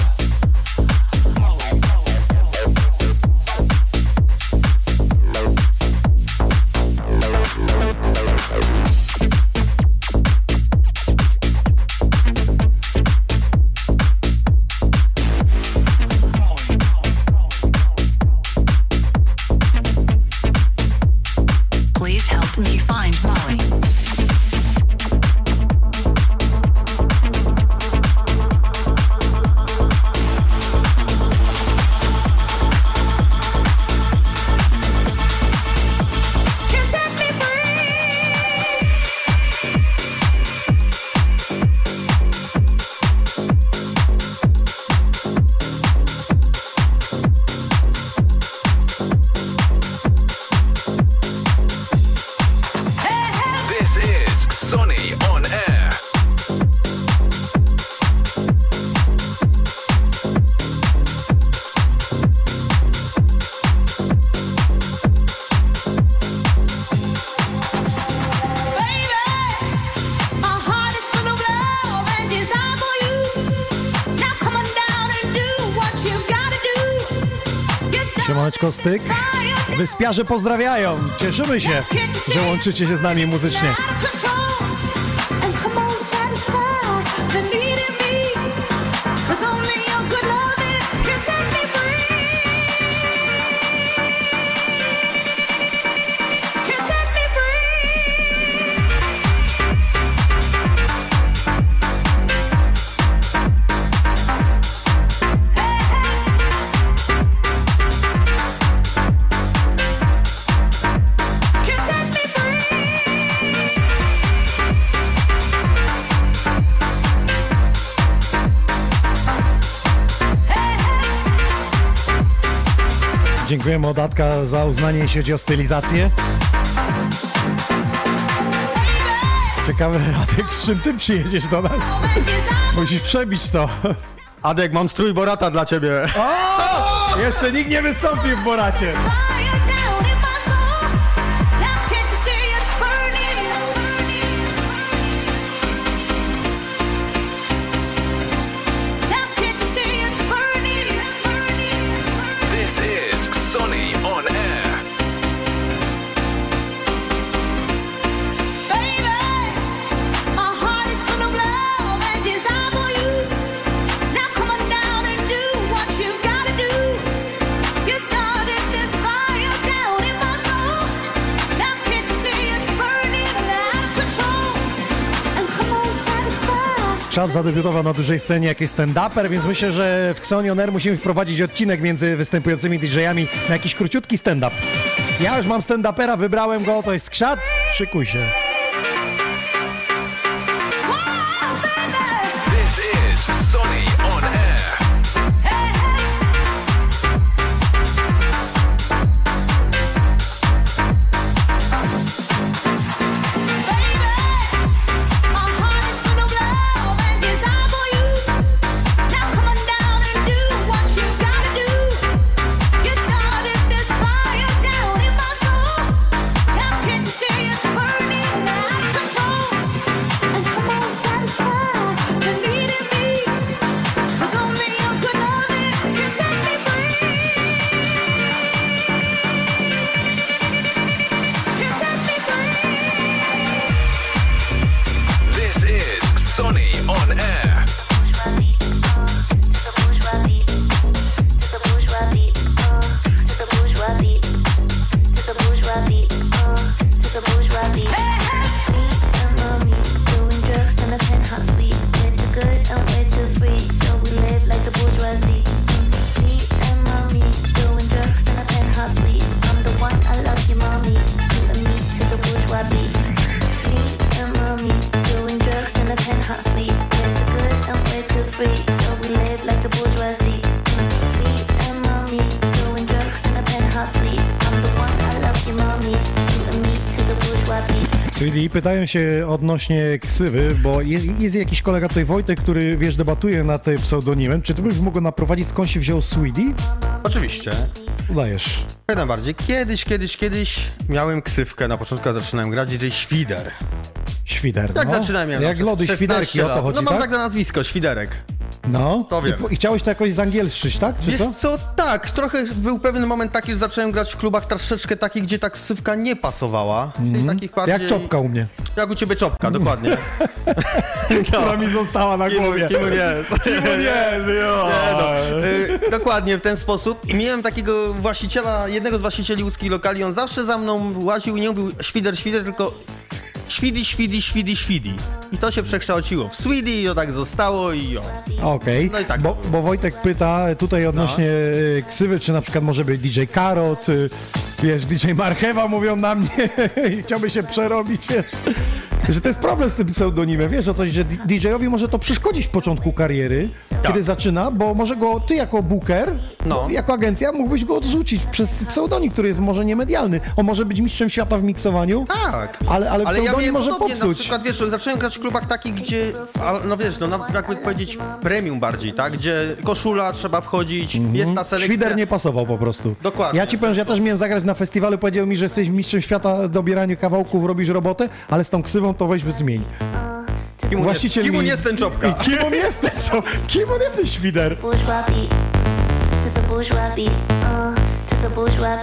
Fire Wyspiarze pozdrawiają. Cieszymy się, że łączycie się z nami muzycznie. Dziękujemy Odatka za uznanie, jeśli chodzi o stylizację. Ciekawe, Adek, z czym ty przyjedziesz do nas? Musisz przebić to. Adek, mam strój Borata dla ciebie. O! Jeszcze nikt nie wystąpił w Boracie. Zadebiutował na dużej scenie jakiś stand-uper, więc myślę, że w Xonion Air musimy wprowadzić odcinek między występującymi DJ-ami na jakiś króciutki stand-up. Ja już mam stand-upera, wybrałem go, to jest Skrzat, szykuj się. Pytają się odnośnie ksywy, bo jest, jest jakiś kolega tutaj, Wojtek, który, wiesz, debatuje nad tym pseudonimem. Czy ty byś mógł go naprowadzić, skąd się wziął Sweetie? Oczywiście. Udajesz. Jak najbardziej. Kiedyś, kiedyś, kiedyś miałem ksywkę, na początku zaczynałem grać, DJ Świder. Świder, Jak no. zaczynałem, miałem Jak lody 16 świderki, o to lat. chodzi, No mam tak? tak na nazwisko, Świderek. No. To I, wiem. po- I chciałeś to jakoś zangielszyć, tak? Czy Wiesz co? co? tak, trochę był pewien moment taki, że zacząłem grać w klubach troszeczkę takich, gdzie ta ksywka nie pasowała. Czyli takich bardziej... Jak czopka u mnie. Jak u ciebie czopka, dokładnie. Która mi została na głowie. Kimu nie. Kimu nie, jo. Nie, no, y, dokładnie w ten sposób. I miałem takiego właściciela, jednego z właścicieli łódzkich lokali, on zawsze za mną łaził i nie mówił świder, świder, tylko świdi, świdi, świdi, świdi. I to się przekształciło w Swidi i to tak zostało i o. Okej, No i tak bo, bo Wojtek pyta tutaj odnośnie e, ksywy, czy na przykład może być DJ Karot, y, wiesz, DJ Marchewa mówią na mnie i chciałby się przerobić, wiesz. Że to jest problem z tym pseudonimem, wiesz o coś, że DJ-owi może to przeszkodzić w początku kariery, kiedy zaczyna, bo może go ty jako booker, No. jako agencja mógłbyś go odrzucić przez pseudonim, który jest może niemedialny. On może być mistrzem świata w miksowaniu, Tak. ale, ale ja pseudonim miałem może podobnie, popsuć. Na przykład, wiesz, zacząłem grać w klubach takich, gdzie, no wiesz, no jakby powiedzieć premium bardziej, tak? Gdzie koszula trzeba wchodzić, jest ta selekcja. Świder nie pasował po prostu. Dokładnie. Ja ci powiem, że ja też miałem zagrać na festiwalu, powiedział mi, że jesteś mistrzem świata do obierania kawałków, robisz robotę, ale z tą ksywą to weź zmień. Kim on Właściciel jest, kim on mi- jest ten czopka? I kim on jest ten co? Kim on jest ten świder? To the bourgeois beat. Uh, to the bourgeois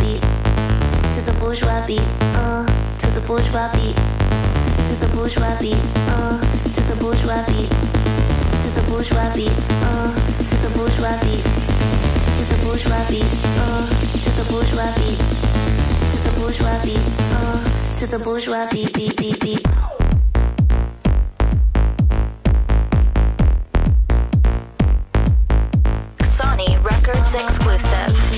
beat. To the bourgeois beat. Uh, to the bourgeois beat. Records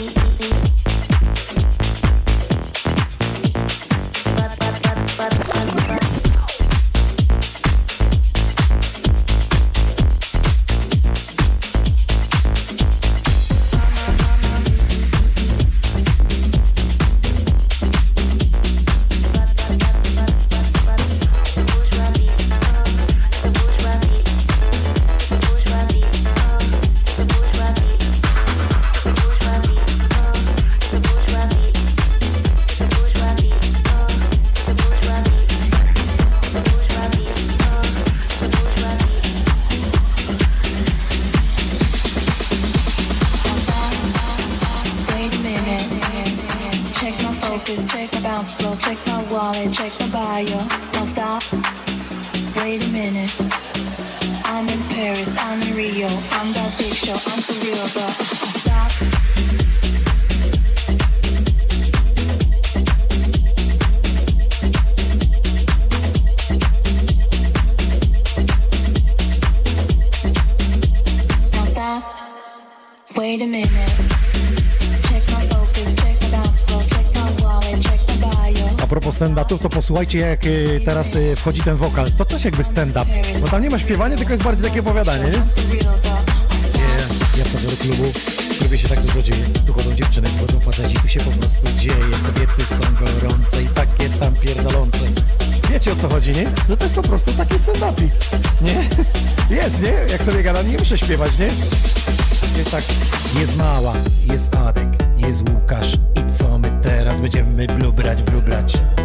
posłuchajcie jak y, teraz y, wchodzi ten wokal. To też jakby stand-up, bo tam nie ma śpiewania, tylko jest bardziej takie opowiadanie, nie? Nie, ja wchodzę klubu, w klubie się tak dużo dzieje. Tu chodzą dziewczyny, chodzą faceci, tu się po prostu dzieje. Kobiety są gorące i takie tam pierdolące. Wiecie o co chodzi, nie? No to jest po prostu taki stand-upik, nie? Jest, nie? Jak sobie gadam, nie muszę śpiewać, nie? Jest tak, jest mała, jest Adek, jest Łukasz i co my teraz będziemy blubrać, blubrać?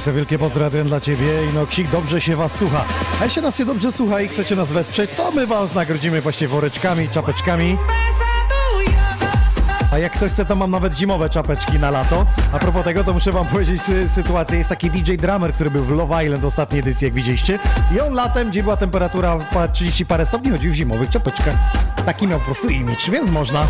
napisał wielkie pozdrawiam dla Ciebie i no Ksik, dobrze się Was słucha. A jeśli nas się dobrze słucha i chcecie nas wesprzeć, to my Was nagrodzimy właśnie woreczkami, czapeczkami. A jak ktoś chce, to mam nawet zimowe czapeczki na lato. A propos tego, to muszę wam powiedzieć sy sytuację. Jest taki DJ Drummer, który był w Love Island ostatniej edycji, jak widzieliście. I on latem, gdzie była temperatura pa- 30 parę stopni, chodził w zimowych czapeczkach. Taki miał po prostu imidż, więc można.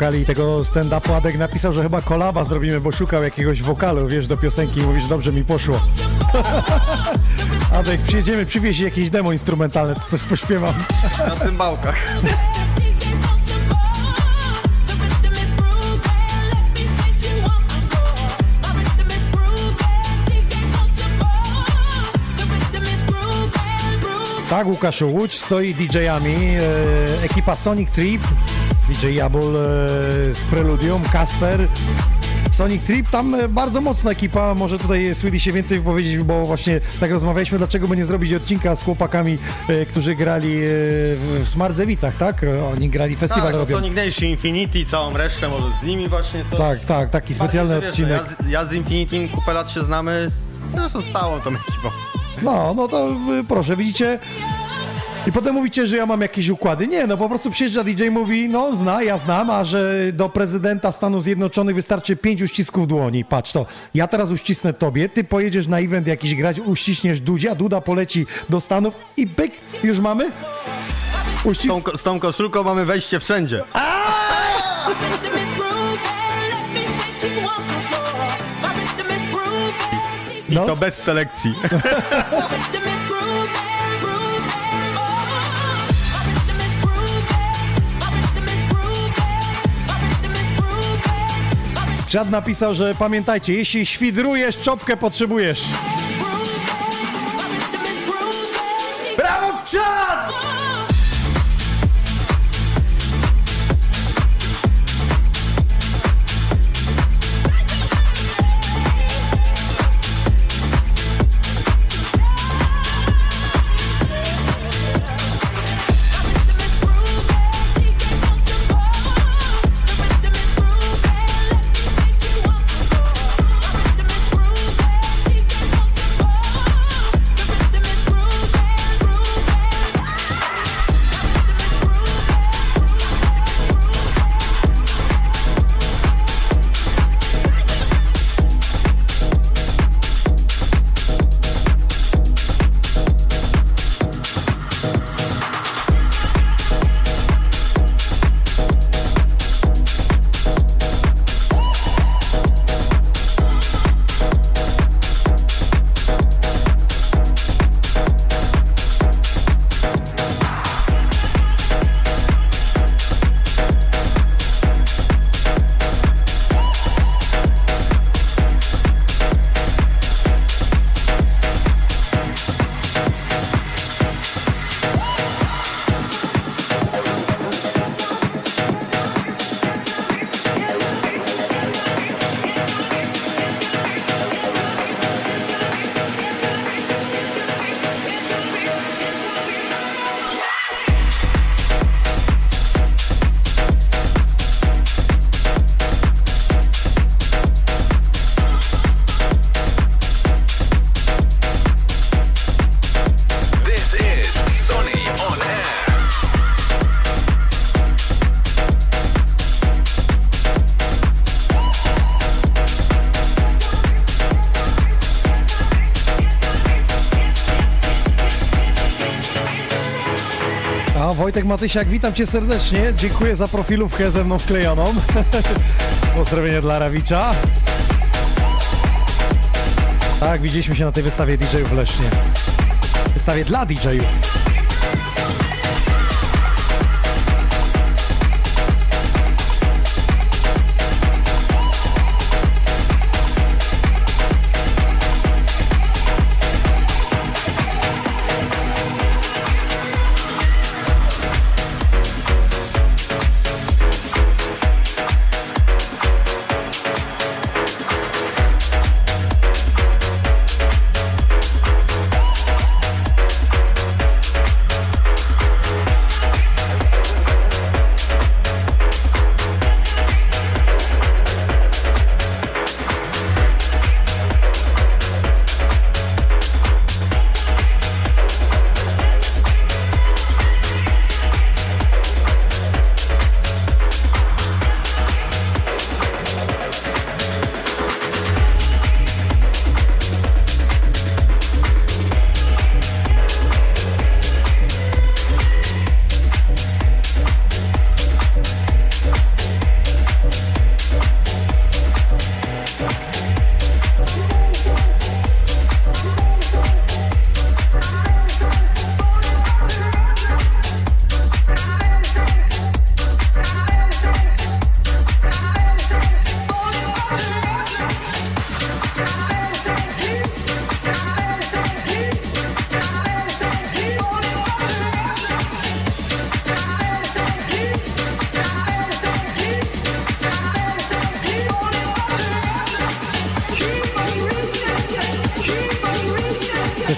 Wokali tego stand-upu, Adek napisał, że chyba kolaba zrobimy, bo szukał jakiegoś wokalu, wiesz, do piosenki i mówisz, dobrze mi poszło. Adek, przyjedziemy, przywieź jakieś demo instrumentalne, to coś pośpiewam. Na cymbałkach. Tak, Łukaszu, Łódź stoi DJ-ami, e, ekipa Sonic Trip, DJ Jabul e, z Preludium, Kasper, Sonic Trip, tam e, bardzo mocna ekipa, może tutaj Swilly się więcej wypowiedzieć, bo właśnie tak rozmawialiśmy, dlaczego by nie zrobić odcinka z chłopakami, e, którzy grali w, Smardzewicach, tak? Oni grali festiwal Tak, robią. Sonic Nation Infinity, całą resztę, może z nimi właśnie to... Tak, tak, taki specjalny Bardziej, że wiesz, odcinek. Ja z, ja z Infinity kupę lat się znamy, zresztą z całą tą ekipą. No, no to y, proszę, widzicie? I potem mówicie, że ja mam jakieś układy. Nie, no po prostu przyjeżdża DJ mówi, no zna, ja znam, a że do prezydenta Stanów Zjednoczonych wystarczy pięć uścisków dłoni. Patrz to, ja teraz uścisnę tobie, ty pojedziesz na event jakiś grać, uściśniesz Dudzia, Duda poleci do Stanów i byk, już mamy? Z Uścis... tą, ko- z tą koszulką mamy wejście wszędzie. I No. to bez selekcji. Skrzat napisał, że pamiętajcie, jeśli świdrujesz, czopkę potrzebujesz. Wojtek Matysiak, witam cię serdecznie. Dziękuję za profilówkę ze mną wklejoną. Pozdrowienie dla Rawicza. Tak, widzieliśmy się na tej wystawie DJ-ów w Lesznie. Wystawie dla DJ-ów.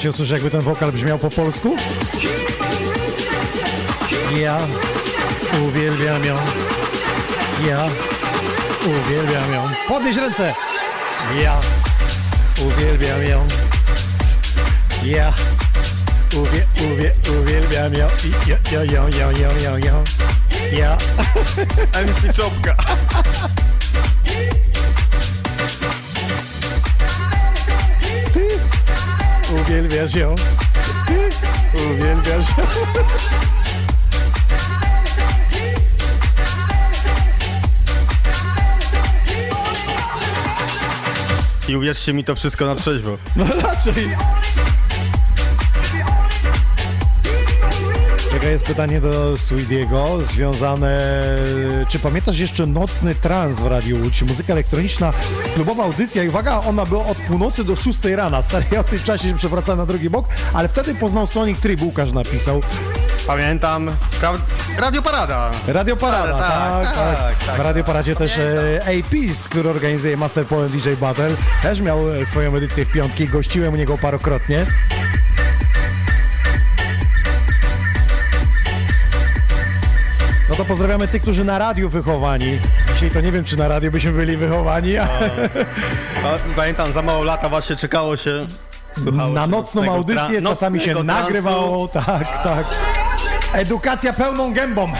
Chcecie usłyszeć, jakby ten wokal brzmiał po polsku? Ja uwielbiam ją. Ja uwielbiam ją. Podnieś ręce! Ja uwielbiam ją. Ja uwie, uwie, uwielbiam ją. Jo, jo, jo, jo, jo, jo, jo. Ja. MC Czopka. Uwielbiasz ją. Uwielbiasz ją. I uwierzcie mi to wszystko na trzeźwo. No raczej. Jest pytanie do Sweediego związane... Czy pamiętasz jeszcze nocny trans w Radiu Łódź? Muzyka elektroniczna, klubowa audycja i uwaga, ona była od północy do 6 rana. Stary, ja w tym czasie się przewracałem na drugi bok, ale wtedy poznał Sonic Tryb, Łukasz napisał. Pamiętam. Pra... Radio Parada. Radio Parada, Tak, tak, tak. tak, tak. W Radio Paradzie też e, APs, który organizuje Master Poland DJ Battle, też miał e, swoją edycję w piątki, gościłem u niego parokrotnie. To pozdrawiamy tych, którzy na radiu wychowani. Dzisiaj to nie wiem, czy na radiu byśmy byli wychowani, a Pa- Pamiętam, za mało lata właśnie czekało się. Słuchało na się nocną audycję czasami się transu. nagrywało. Tak, tak. Edukacja pełną gębą.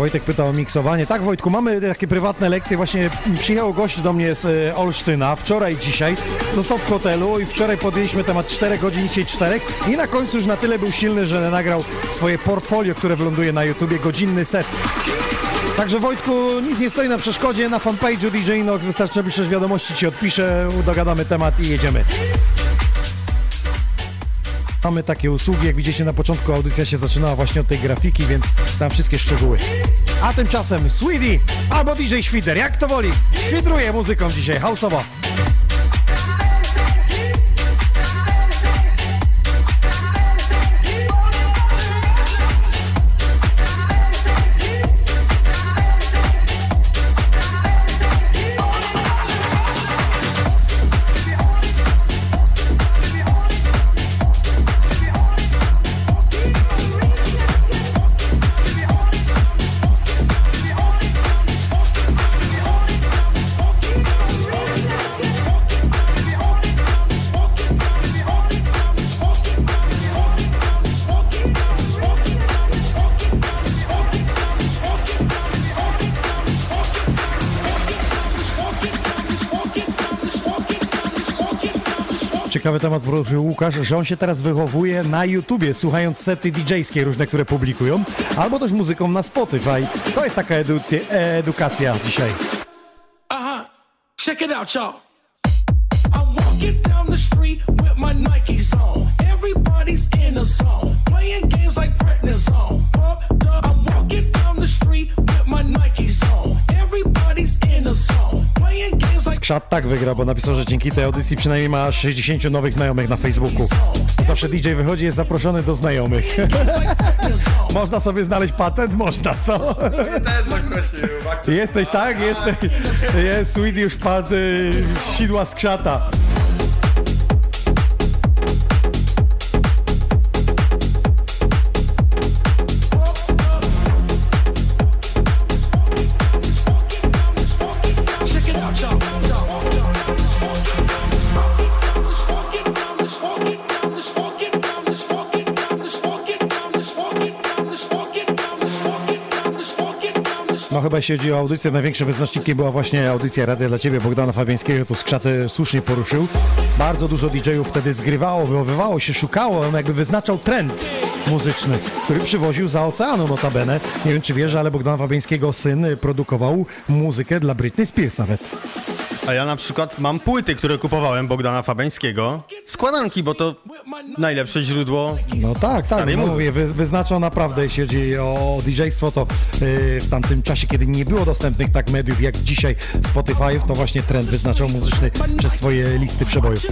Wojtek pyta o miksowanie. Tak, Wojtku, mamy takie prywatne lekcje. Właśnie przyjechał gość do mnie z e, Olsztyna wczoraj, dzisiaj. Został w hotelu i wczoraj podjęliśmy temat 4 godzin, dzisiaj 4. I na końcu już na tyle był silny, że nagrał swoje portfolio, które wyląduje na YouTubie, godzinny set. Także Wojtku, nic nie stoi na przeszkodzie. Na fanpage'u DJ Inox wystarczy, że piszesz wiadomości, ci odpiszę, dogadamy temat i jedziemy. Mamy takie usługi, jak widzicie na początku audycja się zaczynała właśnie od tej grafiki, więc tam wszystkie szczegóły. A tymczasem Sweetie albo DJ Świder, jak to woli, świdruje muzyką dzisiaj, houseowo. Ciekawy temat poruszył Łukasz, że on się teraz wychowuje na YouTubie, słuchając sety DJ-skie różne, które publikują, albo też muzyką na Spotify. To jest taka educje, edukacja dzisiaj. Uh-huh. Check it out, y'all. I'm walking down the street with my Nikes on. Everybody's in a zone, playing games like prednisone. Pumped up. I'm walking down the street with my Nikes on. Everybody's in a zone, playing games like Tak wygra, bo napisał, że dzięki tej audycji przynajmniej ma 60 nowych znajomych na Facebooku. Zawsze DJ wychodzi, jest zaproszony do znajomych. Można sobie znaleźć patent? Można, co? Jesteś, tak? Jesteś. Jest, Sweetie już padł y, sidła skrzata. No chyba jeśli chodzi o audycję, największym wyznacznikiem była właśnie audycja Radia dla Ciebie Bogdana Fabiańskiego, tu skrzaty słusznie poruszył. Bardzo dużo DJ-ów wtedy zgrywało, wychowywało się, szukało, on jakby wyznaczał trend muzyczny, który przywoził za oceanu notabene. Nie wiem czy wiesz, ale Bogdana Fabiańskiego syn produkował muzykę dla Britney Spears nawet. A ja na przykład mam płyty, które kupowałem Bogdana Fabeńskiego. Składanki, bo to najlepsze źródło. No tak, tak, no mówię, wy, wyznaczał naprawdę, jeśli chodzi o DJ-stwo, to yy, w tamtym czasie, kiedy nie było dostępnych tak mediów jak dzisiaj Spotify'ów, to właśnie trend wyznaczał muzyczny przez swoje listy przebojów.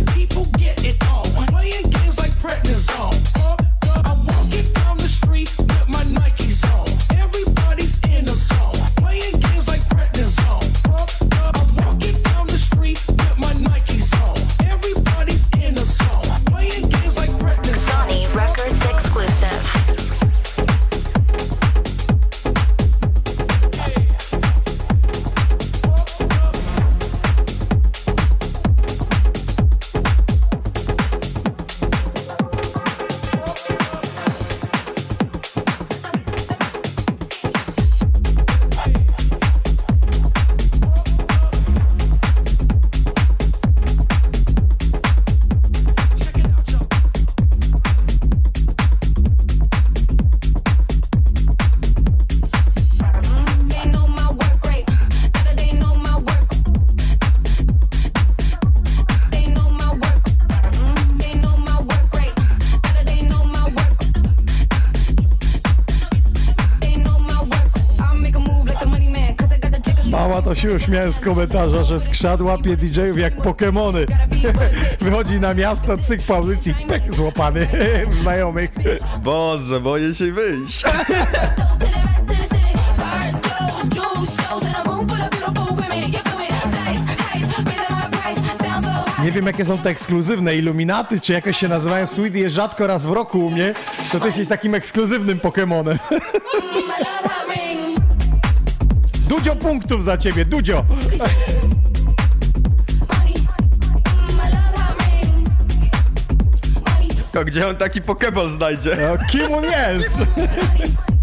Się uśmiałem z komentarza, że skrzat łapie DJ-ów jak Pokemony. Wychodzi na miasto, cyk po audycji, pek złapany w znajomych. Boże, boję się wyjść. Nie wiem jakie są te ekskluzywne Illuminaty, czy jakoś się nazywają Sweetie jest rzadko raz w roku u mnie, to ty jesteś takim ekskluzywnym Pokemonem. Dudzio punktów za ciebie, Dudzio! To gdzie on taki pokeball znajdzie? No, kim on jest?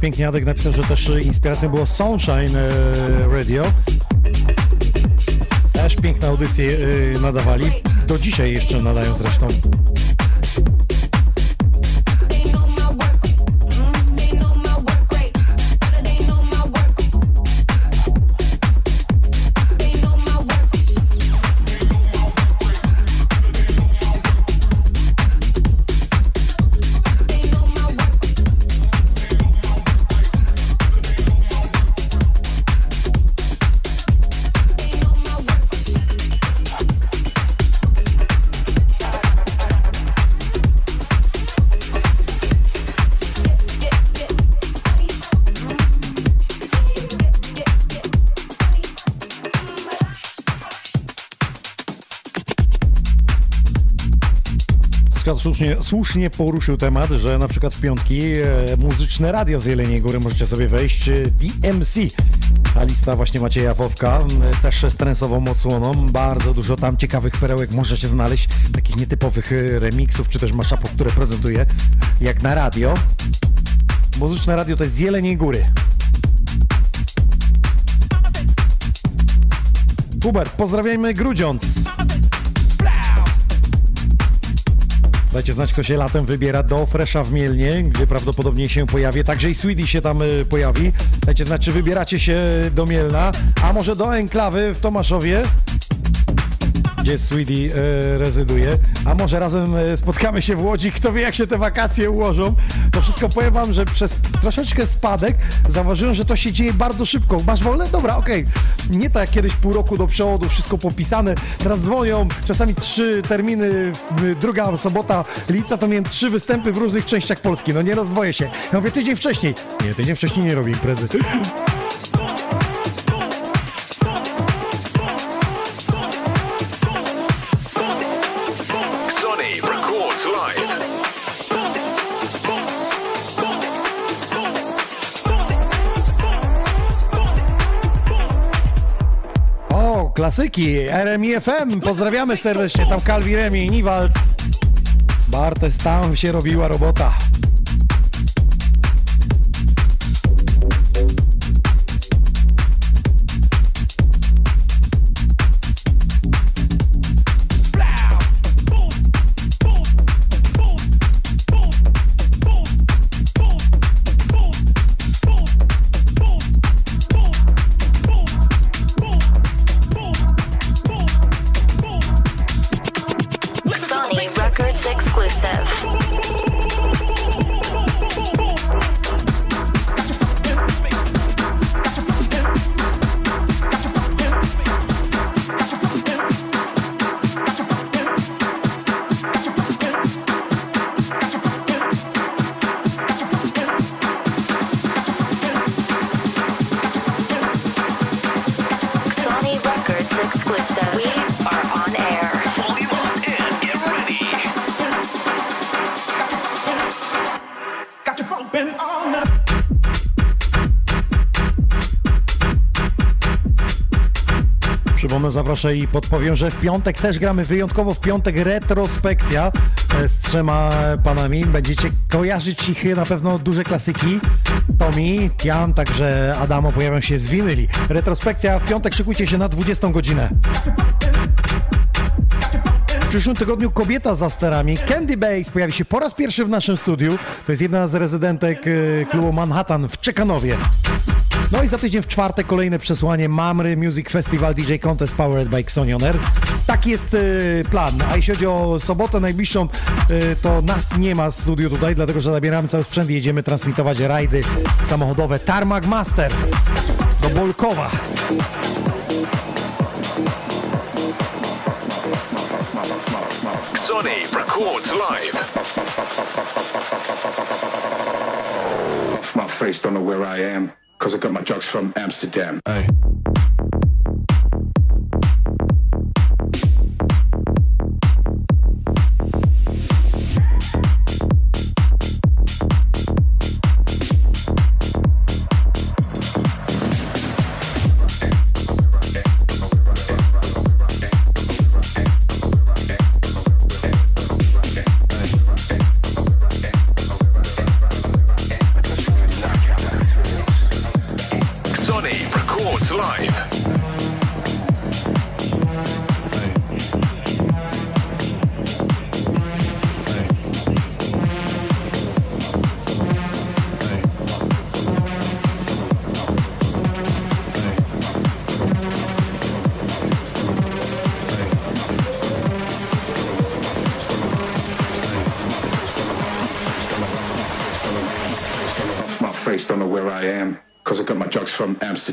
pięknie Adek napisał, że też inspiracją było Sunshine e, Radio. Też piękne audycje e, nadawali. Do dzisiaj jeszcze nadają zresztą. Słusznie, słusznie poruszył temat, że na przykład w piątki e, muzyczne radio z Jeleniej Góry możecie sobie wejść. e, DMC. Ta lista właśnie Macieja Wowka, też z trensową odsłoną. Bardzo dużo tam ciekawych perełek możecie znaleźć, takich nietypowych e, remixów, czy też maszapów, które prezentuje, jak na radio. Muzyczne radio to jest z Jeleniej Góry. Hubert, pozdrawiajmy Grudziądz. Dajcie znać, kto się latem wybiera do Fresha w Mielnie, gdzie prawdopodobnie się pojawi. Także i Sweetie się tam y, pojawi. Dajcie znać, czy wybieracie się do Mielna, a może do Enklawy w Tomaszowie, gdzie Sweetie rezyduje. A może razem y, spotkamy się w Łodzi. Kto wie, jak się te wakacje ułożą. To wszystko powiem wam, że przez troszeczkę spadek zauważyłem, że to się dzieje bardzo szybko. Masz wolne? Dobra, okej. Nie tak jak kiedyś pół roku do przodu, wszystko popisane. Teraz dzwonią, czasami trzy terminy, druga sobota lica, to miałem trzy występy w różnych częściach Polski. No nie rozdwoję się. Ja mówię, tydzień wcześniej. Nie, tydzień wcześniej nie robię imprezy. Klasyki, RMI FM, pozdrawiamy serdecznie, tam Kalwi Remi, Niwald, Bartes, tam się robiła robota. Przypomnę, zaproszę i podpowiem, że w piątek też gramy wyjątkowo w piątek retrospekcja e, z trzema panami. Będziecie kojarzyć ich na pewno duże klasyki. Tomi, Tiam, także Adamo pojawią się z winyli. Retrospekcja w piątek, szykujcie się na 20 godzinę. W przyszłym tygodniu kobieta za sterami, Candy Base, pojawi się po raz pierwszy w naszym studiu. To jest jedna z rezydentek e, klubu Manhattan w Czekanowie. No i za tydzień w czwartek kolejne przesłanie Mamry Music Festival DJ Contest Powered by Xonioner. Taki jest e, plan. A jeśli chodzi o sobotę najbliższą, e, to nas nie ma w studiu tutaj, dlatego że zabieramy cały sprzęt i jedziemy transmitować rajdy samochodowe Tarmac Master do Bolkowa. Sony records live. Off my face, don't know where I am. Cause I got my drugs from Amsterdam. Sony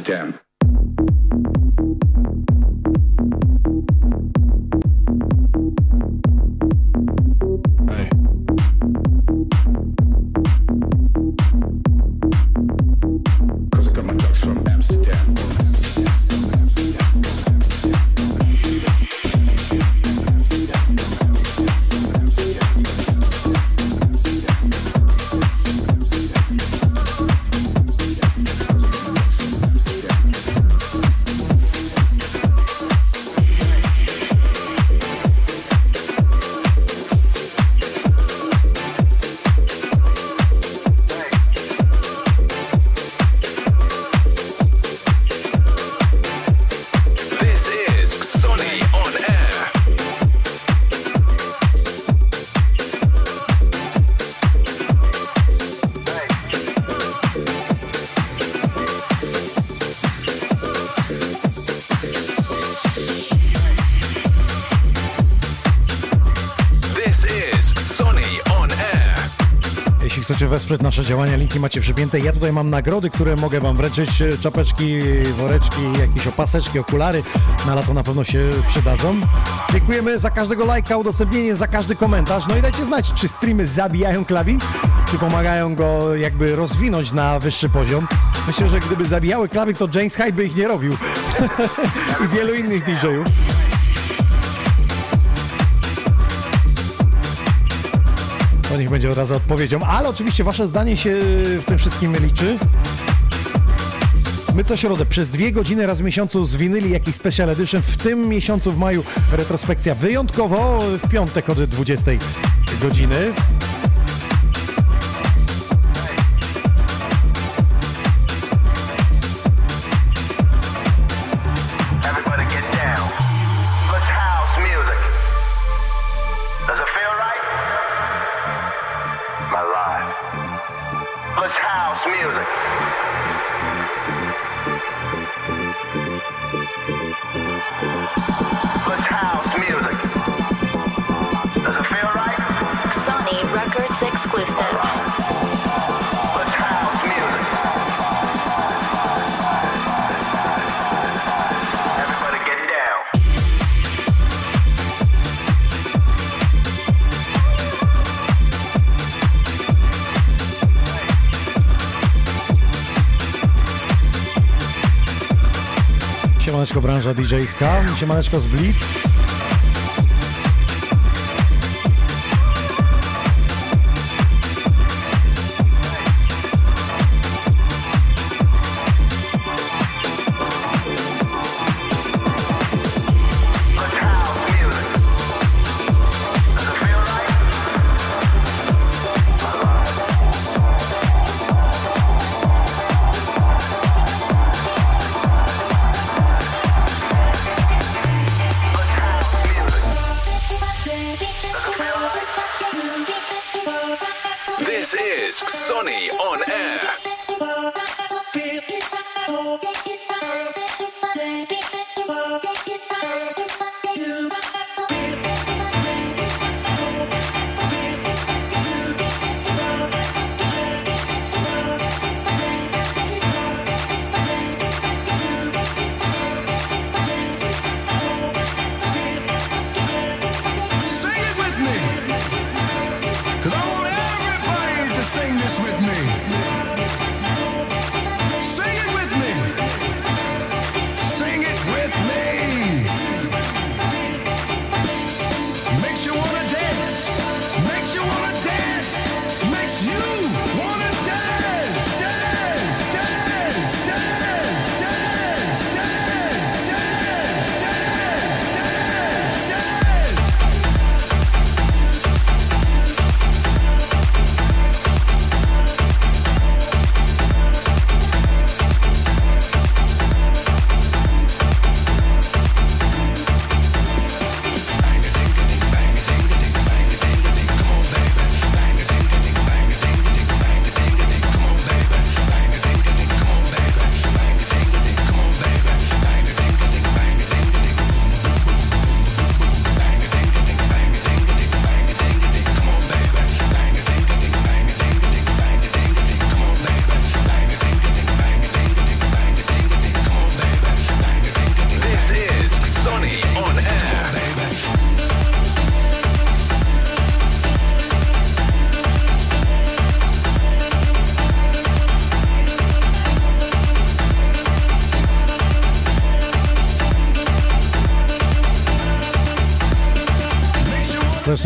them. Wesprzeć nasze działania, linki macie przypięte. Ja tutaj mam nagrody, które mogę wam wręczyć. Czapeczki, woreczki, jakieś opaseczki, okulary. Na lato na pewno się przydadzą. Dziękujemy za każdego lajka, udostępnienie, za każdy komentarz. No i dajcie znać, czy streamy zabijają klawin, czy pomagają go jakby rozwinąć na wyższy poziom. Myślę, że gdyby zabijały klawin, to James Hyde by ich nie robił. I wielu innych DJ-ów. To niech będzie od razu odpowiedzią. Ale oczywiście wasze zdanie się w tym wszystkim liczy. My co środę przez dwie godziny raz w miesiącu zwinęli jakiś special edition. W tym miesiącu w maju retrospekcja wyjątkowo w piątek od 20 godziny. Branża DJ-ska, siemaneczko z Blip.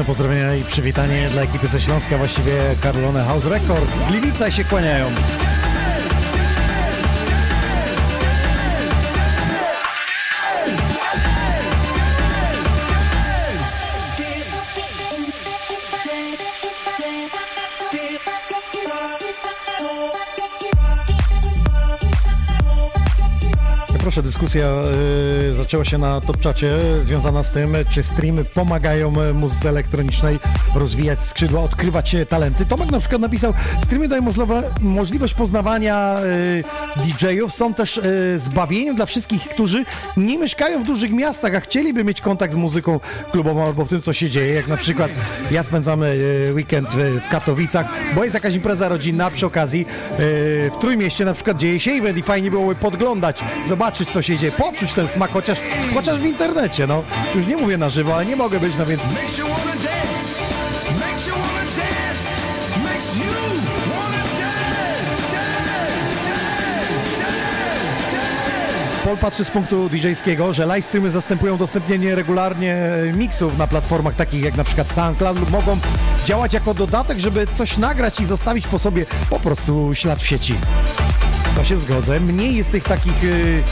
Pozdrowienia i przywitanie dla ekipy ze Śląska, właściwie Carlone House Records. Gliwice się kłaniają. Dyskusja y, zaczęła się na topczacie związana z tym, czy streamy pomagają muzyce elektronicznej rozwijać skrzydła, odkrywać y, talenty. Tomek na przykład napisał, streamy dają możliwość poznawania y, DJ-ów, są też y, zbawieniem dla wszystkich, którzy nie mieszkają w dużych miastach, a chcieliby mieć kontakt z muzyką klubową albo w tym, co się dzieje. Jak na przykład ja spędzam y, weekend w, w Katowicach, bo jest jakaś impreza rodzinna, przy okazji y, w Trójmieście na przykład dzieje się event i fajnie byłoby podglądać, zobaczyć co się dzieje, poczuć ten smak, chociaż, chociaż w internecie, no. Już nie mówię na żywo, ale nie mogę być, no więc... Paul patrzy z punktu DJ-skiego, że live streamy zastępują udostępnienie regularnie e, mixów na platformach takich jak na przykład SoundCloud lub mogą działać jako dodatek, żeby coś nagrać i zostawić po sobie po prostu ślad w sieci. To się zgodzę. Mniej jest tych takich y,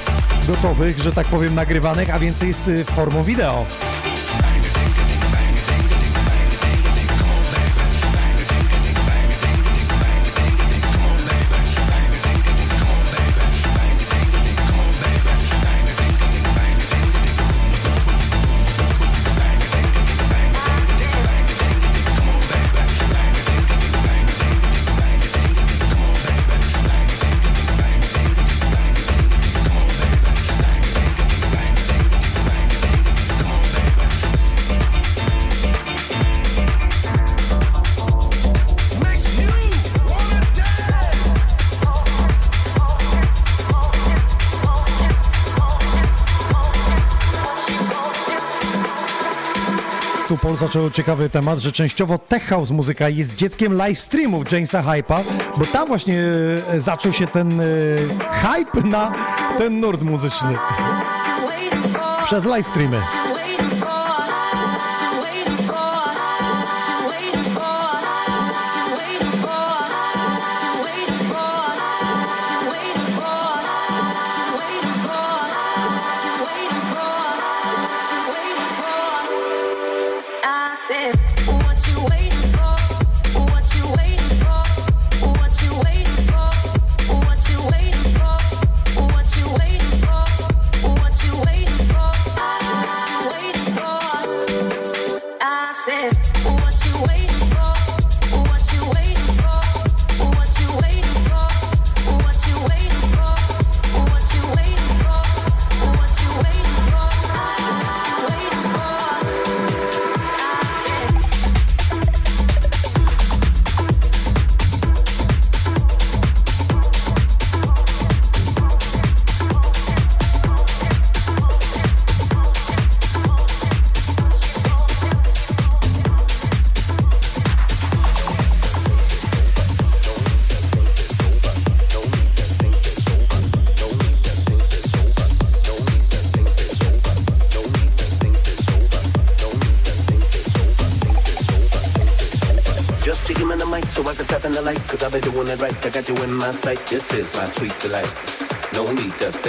gotowych, że tak powiem, nagrywanych, a więcej jest y, formą wideo. Zaczął ciekawy temat, że częściowo tech house muzyka jest dzieckiem live streamów Jamesa Hype'a, bo tam właśnie e, zaczął się ten e, hype na ten nurt muzyczny. Przez live streamy.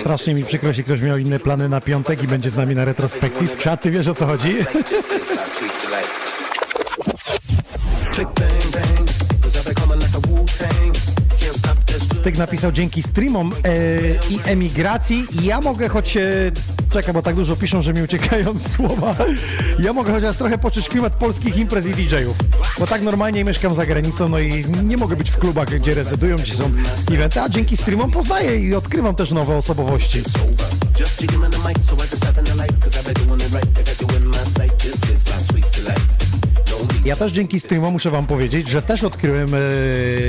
Strasznie mi przykro, jeśli ktoś miał inne plany na piątek i będzie z nami na retrospekcji. Skrzat, ty wiesz o co chodzi? Styk napisał dzięki streamom e, i emigracji. Ja mogę choć... E, czekaj, bo tak dużo piszą, że mi uciekają słowa. Ja mogę chociaż trochę poczuć klimat polskich imprez i DJ-ów. Bo tak normalnie mieszkam za granicą, no i nie mogę być w klubach, gdzie rezydują, gdzie są eventy, a dzięki streamom poznaję i odkrywam też nowe osobowości. Ja też dzięki streamom muszę wam powiedzieć, że też odkryłem e,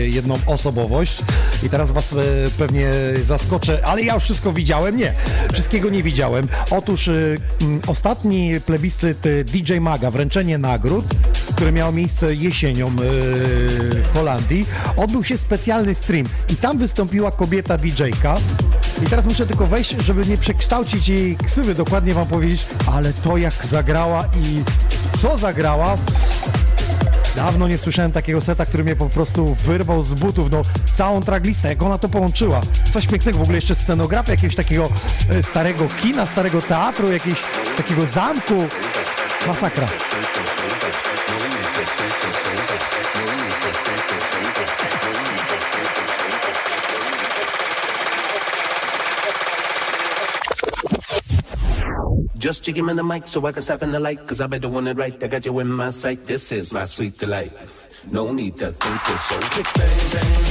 jedną osobowość i teraz was e, pewnie zaskoczę, ale ja już wszystko widziałem. Nie, wszystkiego nie widziałem. Otóż e, ostatni plebiscyt DJ Maga, wręczenie nagród, które miało miejsce jesienią e, w Holandii, odbył się specjalny stream i tam wystąpiła kobieta DJ-ka. I teraz muszę tylko wejść, żeby nie przekształcić jej ksywy, dokładnie wam powiedzieć, ale to jak zagrała i co zagrała? Dawno nie słyszałem takiego seta, który mnie po prostu wyrwał z butów, no całą tracklistę, jak ona to połączyła. Coś pięknego, w ogóle jeszcze scenografia jakiegoś takiego e, starego kina, starego teatru, jakiegoś takiego zamku. Masakra. Just chicken in the mic so I can step in the light. Cause I be doing it right. I got you in my sight. This is my sweet delight. No need to think it's so bang bang.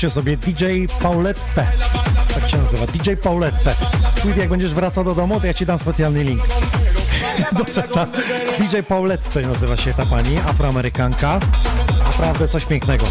Bomberos. Piszcie sobie DJ Paulette. Tak się nazywa, DJ Paulette. Sweetie, jak będziesz wracał do domu, to ja ci dam specjalny link. Do seta. DJ Paulette nazywa się ta pani, afroamerykanka. Naprawdę coś pięknego.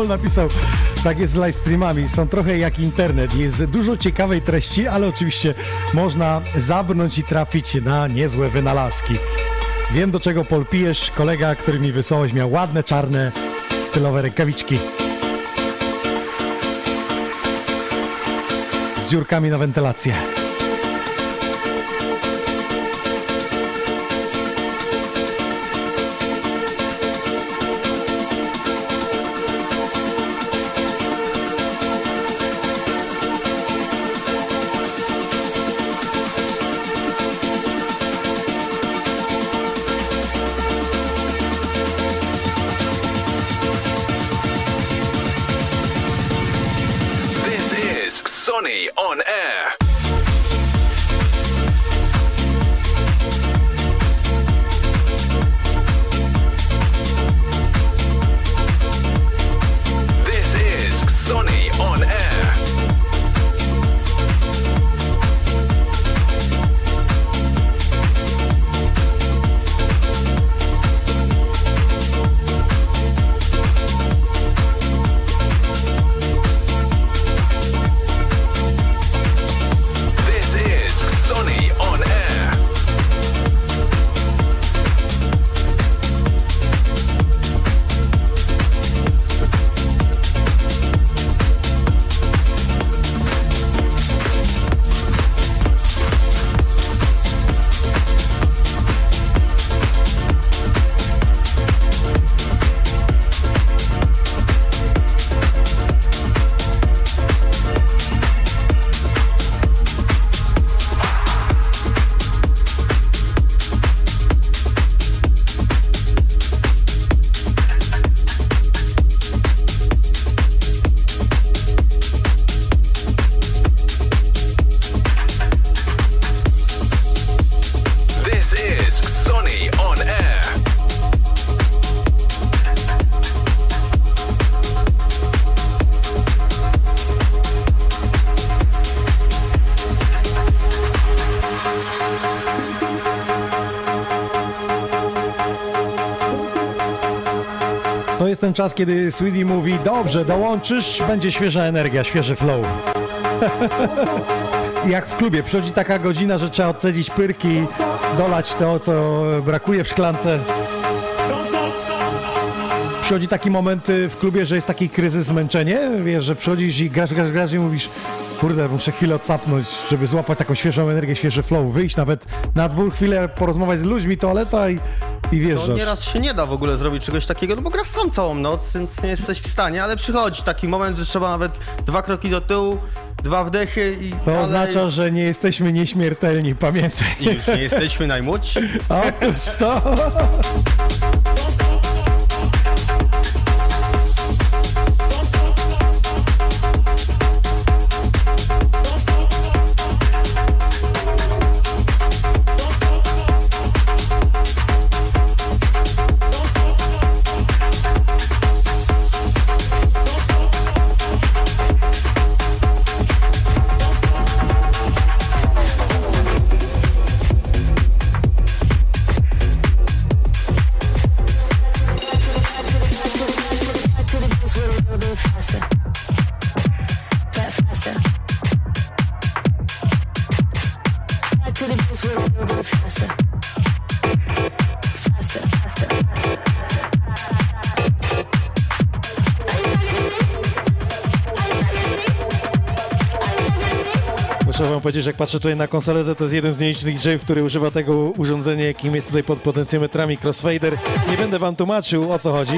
Paul napisał, tak jest z live streamami, są trochę jak internet, jest dużo ciekawej treści, ale oczywiście można zabrnąć i trafić na niezłe wynalazki. Wiem do czego Paul pijesz, kolega, który mi wysłałeś miał ładne, czarne, stylowe rękawiczki. Z dziurkami na wentylację. Czas, kiedy Sweetie mówi, dobrze, dołączysz, będzie świeża energia, świeży flow. Jak w klubie, przychodzi taka godzina, że trzeba odcedzić pyrki, dolać to, co brakuje w szklance. Przychodzi taki moment y, w klubie, że jest taki kryzys, zmęczenie, wiesz, że przychodzisz i grasz, grasz, grasz i mówisz kurde, muszę chwilę odsapnąć, żeby złapać taką świeżą energię, świeży flow, wyjść nawet na dwóch chwilę, porozmawiać z ludźmi, toaleta i, i To wjeżdżasz. nieraz się nie da w ogóle zrobić czegoś takiego, no bo grasz sam całą noc, więc nie jesteś w stanie, ale przychodzi taki moment, że trzeba nawet dwa kroki do tyłu, dwa wdechy i To dalej. oznacza, że nie jesteśmy nieśmiertelni, pamiętaj. I już nie jesteśmy najmłodsi. Otóż to. Wam powiedzieć, że jak patrzę tutaj na konsolę, to to jest jeden z nielicznych DJ-ów, który używa tego urządzenia, jakim jest tutaj pod potencjometrami crossfader. Nie będę wam tłumaczył, o co chodzi,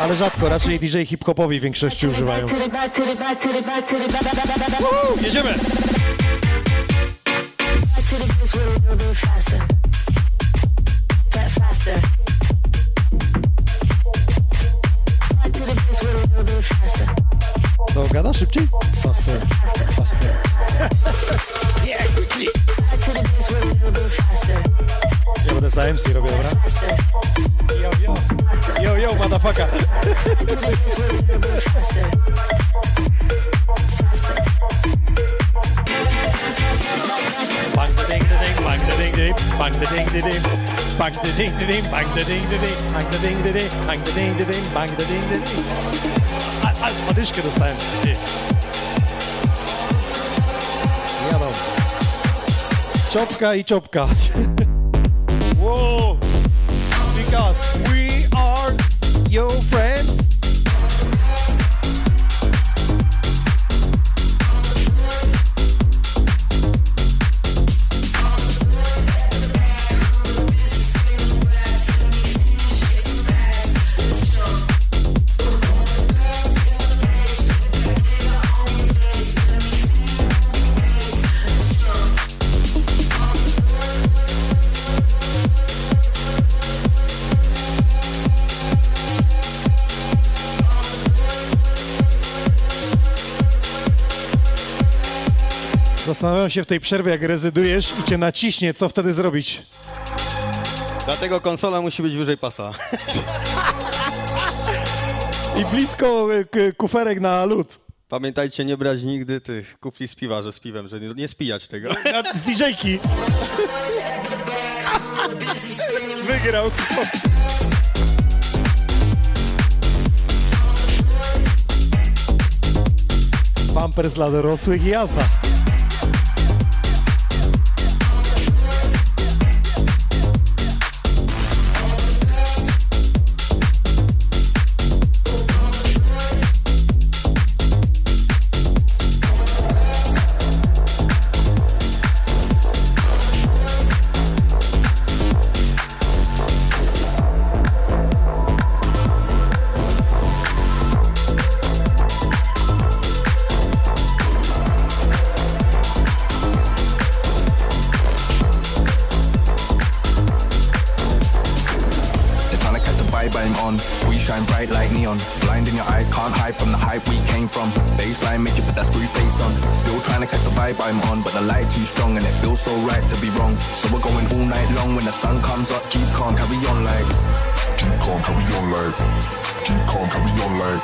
ale rzadko, raczej DJ hip-hopowi w większości używają. Jedziemy! To Ja będę za MC robię, dobra? Yo, yo. Yo, yo, motherfucker. Bang da ding da ding, bang da ding da ding, bang da ding da ding, bang da ding da ding, bang da ding da ding, bang da ding da ding, bang da ding da ding, bang da ding da ding. A, a, Padyszkę dostałem. Ty. Jadą. Czopka i czopka. Się w tej przerwie, jak rezydujesz i cię naciśnie, co wtedy zrobić? Dlatego konsola musi być wyżej pasa. I blisko k- kuferek na lód. Pamiętajcie, nie brać nigdy tych kufli z piwa, że z piwem, że nie, nie spijać tego. Z DJ-ki. Wygrał. Pampers dla dorosłych i jazda. like, keep calm, carry on like, keep calm, carry on like,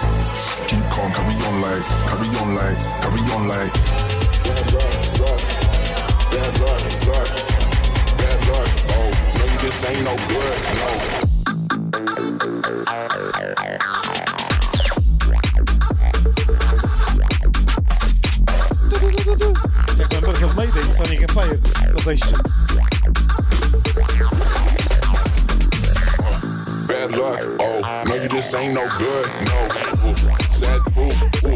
keep calm, carry on like, carry on like, carry on like. Bad luck sucks, bad luck sucks, bad luck. Oh, maybe this ain't no good, no. Jak głęboko w Mayday, co nie gapają, to zejście. bad luck. Oh, no, you just ain't no good. No, sad proof. Ooh.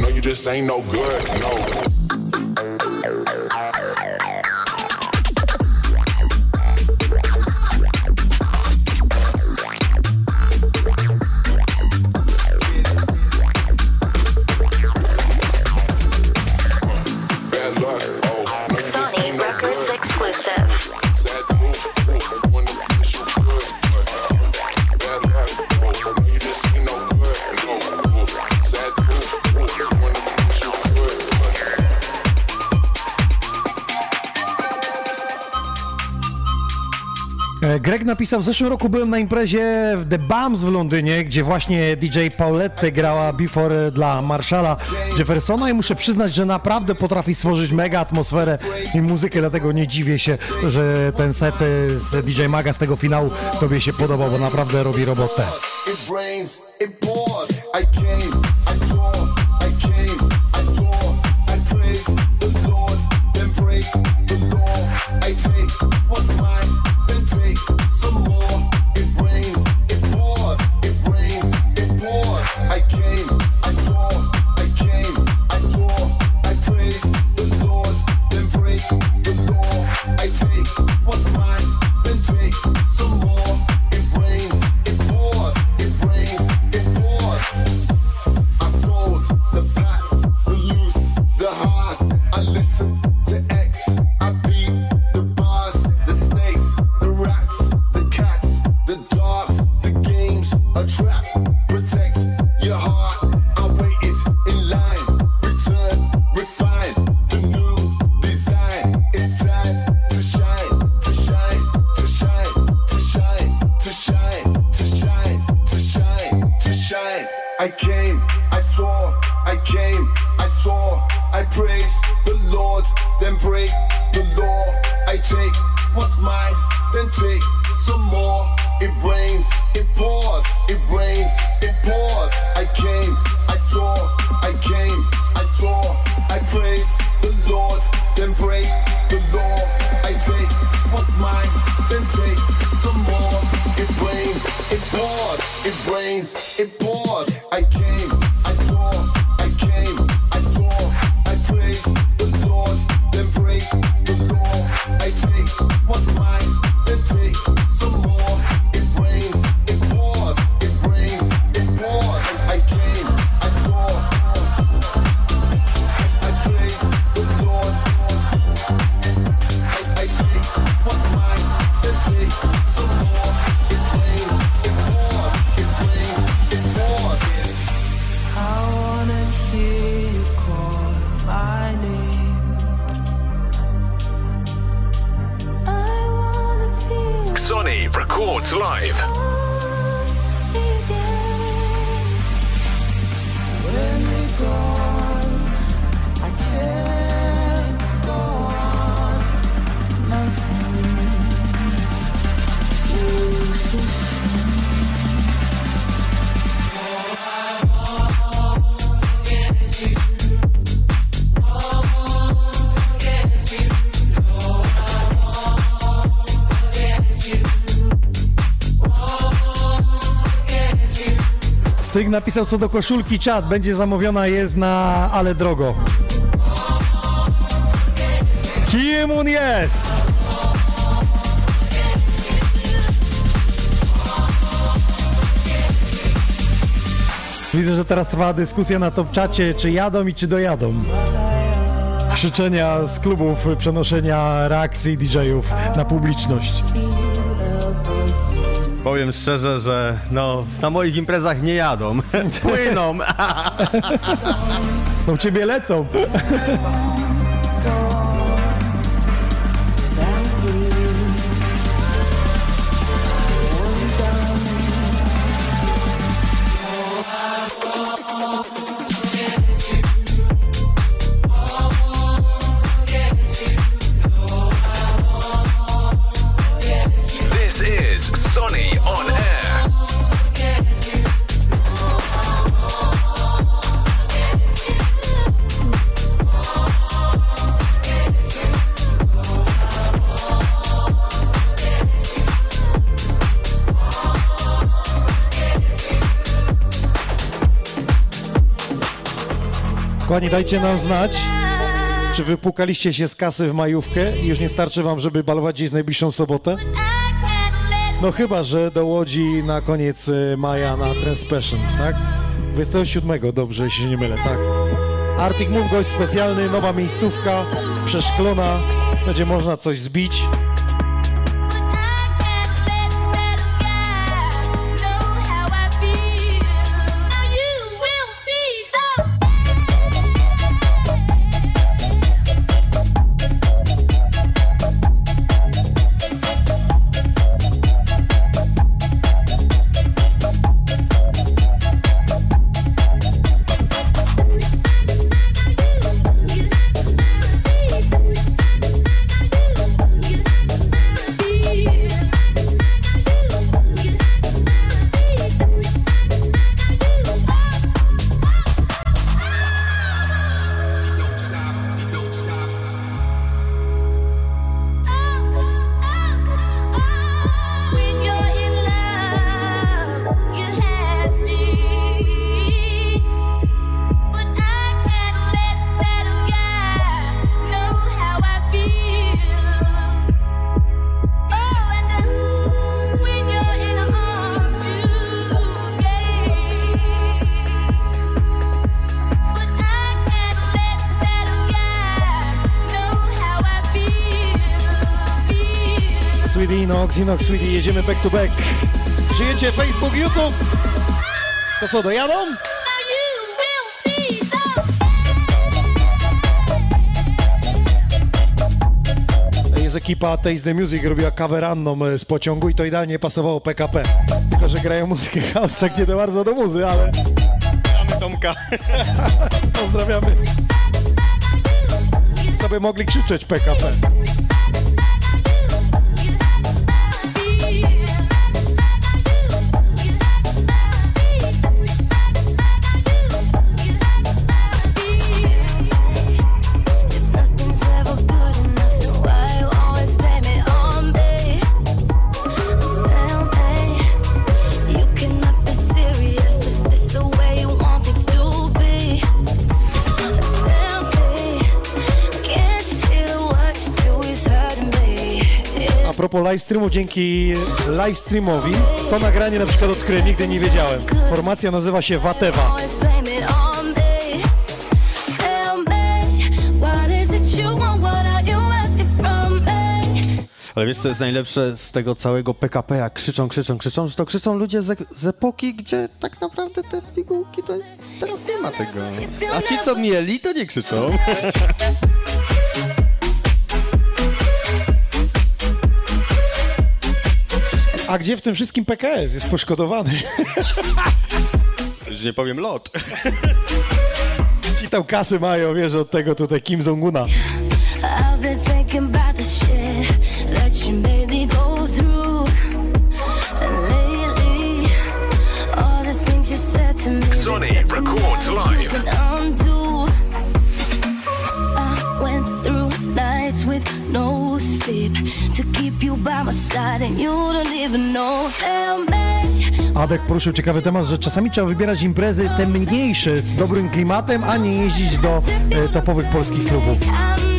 No, you just ain't no good. No. Jarek napisał, w zeszłym roku byłem na imprezie w The Bums w Londynie, gdzie właśnie DJ Paulette grała Before dla Marszala Jeffersona i muszę przyznać, że naprawdę potrafi stworzyć mega atmosferę i muzykę, dlatego nie dziwię się, że ten set z DJ Maga z tego finału tobie się podobał, bo naprawdę robi robotę. It rains, it pours, I came. napisał co do koszulki czat, będzie zamówiona jest na ale drogo. Kim on jest? Widzę, że teraz trwa dyskusja na top czacie, czy jadą i czy dojadą. Krzyczenia z klubów, przenoszenia reakcji DJ-ów na publiczność. Powiem szczerze, że no, na moich imprezach nie jadą. Płyną. No u ciebie lecą. Kochani, dajcie nam znać, czy wypłukaliście się z kasy w majówkę i już nie starczy wam, żeby balować gdzieś najbliższą sobotę? No chyba, że do Łodzi na koniec e, maja na Transpassion, tak? 27, dobrze, jeśli się nie mylę, tak. Arctic Moon, gość specjalny, nowa miejscówka, przeszklona, będzie można coś zbić. Feel. Sweetie Inox, Inox, Sweetie, jedziemy back to back. Żyjecie Facebook, YouTube? To co, dojadą? Jest ekipa Taste the Music, robiła kaweranną e, z pociągu i to idealnie pasowało PKP. Tylko, że grają muzykę house, tak nie do bardzo do muzy, ale... Mamy Tomka. Pozdrawiamy. Sobie mogli krzyczeć PKP. Propos live streamu, dzięki live streamowi to nagranie na przykład odkryłem, nigdy nie wiedziałem. Formacja nazywa się Watewa. Ale wiesz co jest najlepsze z tego całego PKP, jak krzyczą, krzyczą, krzyczą, że to krzyczą ludzie z, z epoki, gdzie tak naprawdę te pigułki to teraz nie ma tego. A ci co mieli, to nie krzyczą. A gdzie w tym wszystkim PKS jest poszkodowany? Już nie powiem lot. Ci tam kasy mają, wiesz, od tego tutaj Kim Jong-una. I've been thinking about the shit that you made me go through. And lately, all the things you said to me. Sonny records live. Adek poruszył ciekawy temat, że czasami trzeba wybierać imprezy te mniejsze, z dobrym klimatem, a nie jeździć do e, topowych polskich klubów.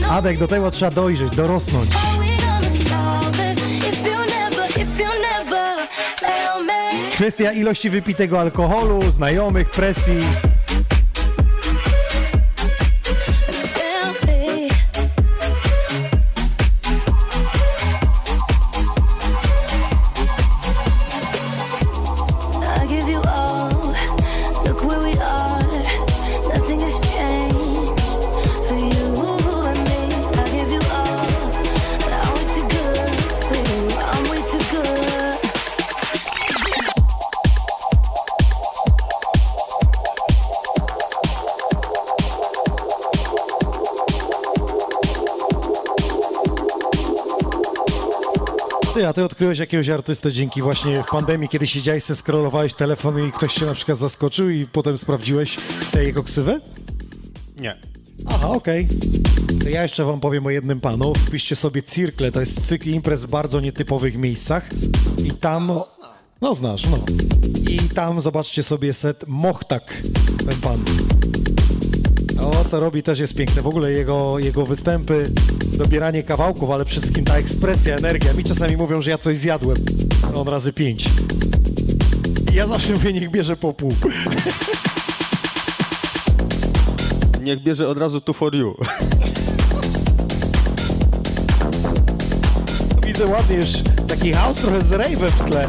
Adek, do tego trzeba dojrzeć, dorosnąć. Kwestia ilości wypitego alkoholu, znajomych, presji. A ty odkryłeś jakiegoś artystę dzięki właśnie pandemii, kiedy siedziałeś, se scrollowałeś telefon i ktoś się na przykład zaskoczył i potem sprawdziłeś tę jego ksywę? Nie. Aha, okej. To ja jeszcze wam powiem o jednym panu. Wpiszcie sobie Cirkle, to jest cykl imprez w bardzo nietypowych miejscach i tam... No znasz, no. I tam zobaczcie sobie set Mochtak, ten pan. O, co robi też jest piękne. W ogóle jego, jego występy, dobieranie kawałków, ale przede wszystkim ta ekspresja, energia. Mi czasami mówią, że ja coś zjadłem. To on razy pięć. I ja zawsze mówię, niech bierze po pół. Niech bierze od razu tu for you. Widzę ładnie już taki house trochę z rave'em w tle.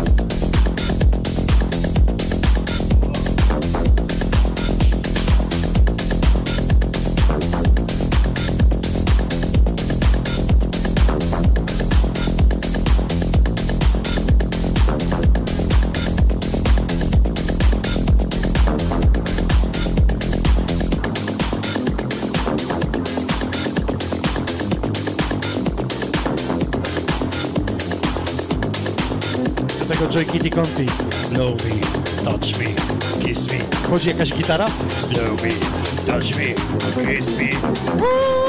Joy Kitty Conti. Blow me, touch me, kiss me. Chodzi jakaś gitara? Blow me, touch me, kiss me.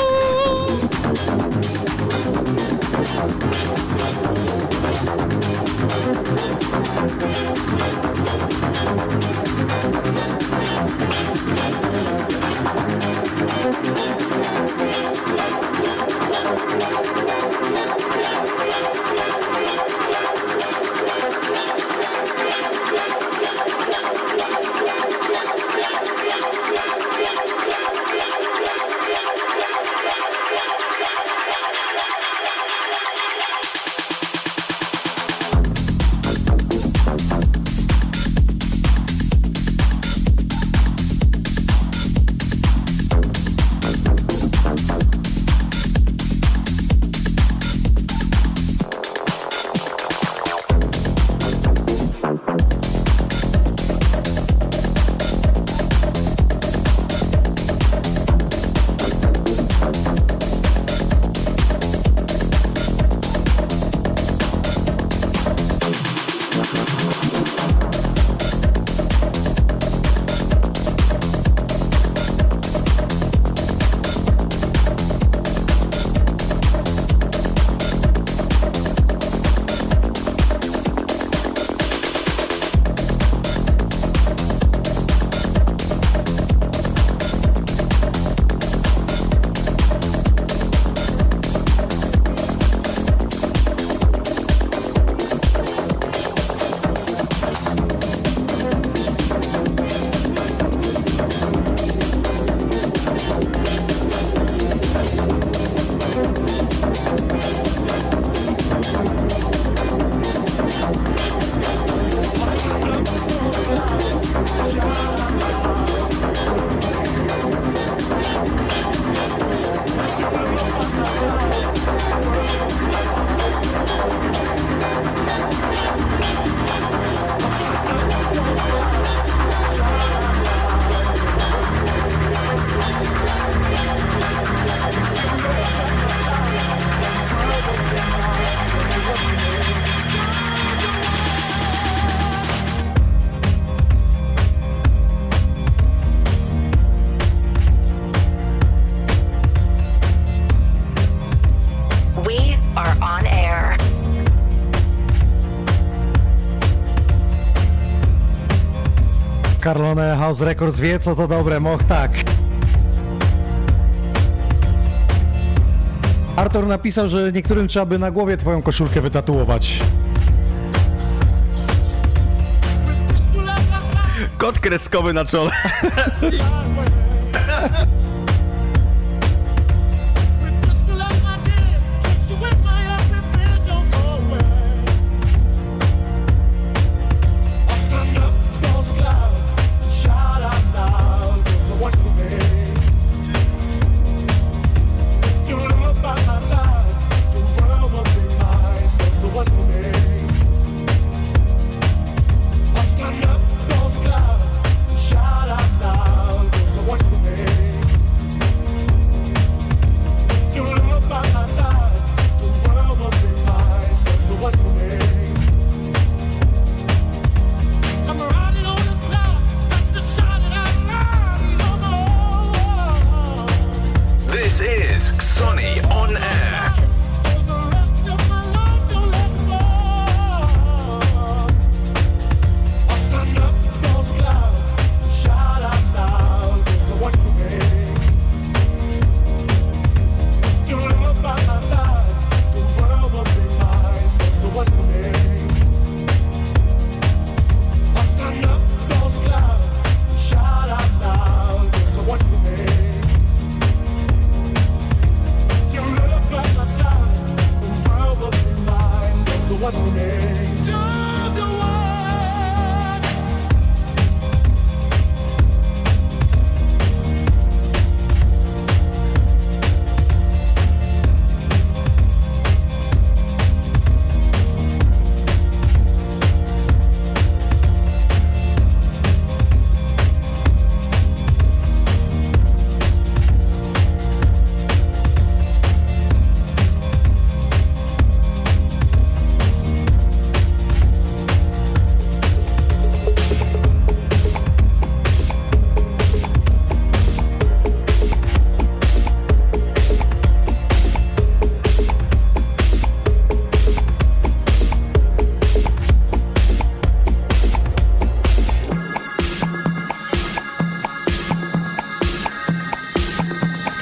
Carlone House Records wie, co to dobre, moch tak. Artur napisał, że niektórym trzeba by na głowie twoją koszulkę wytatuować. Kot kreskowy na czole.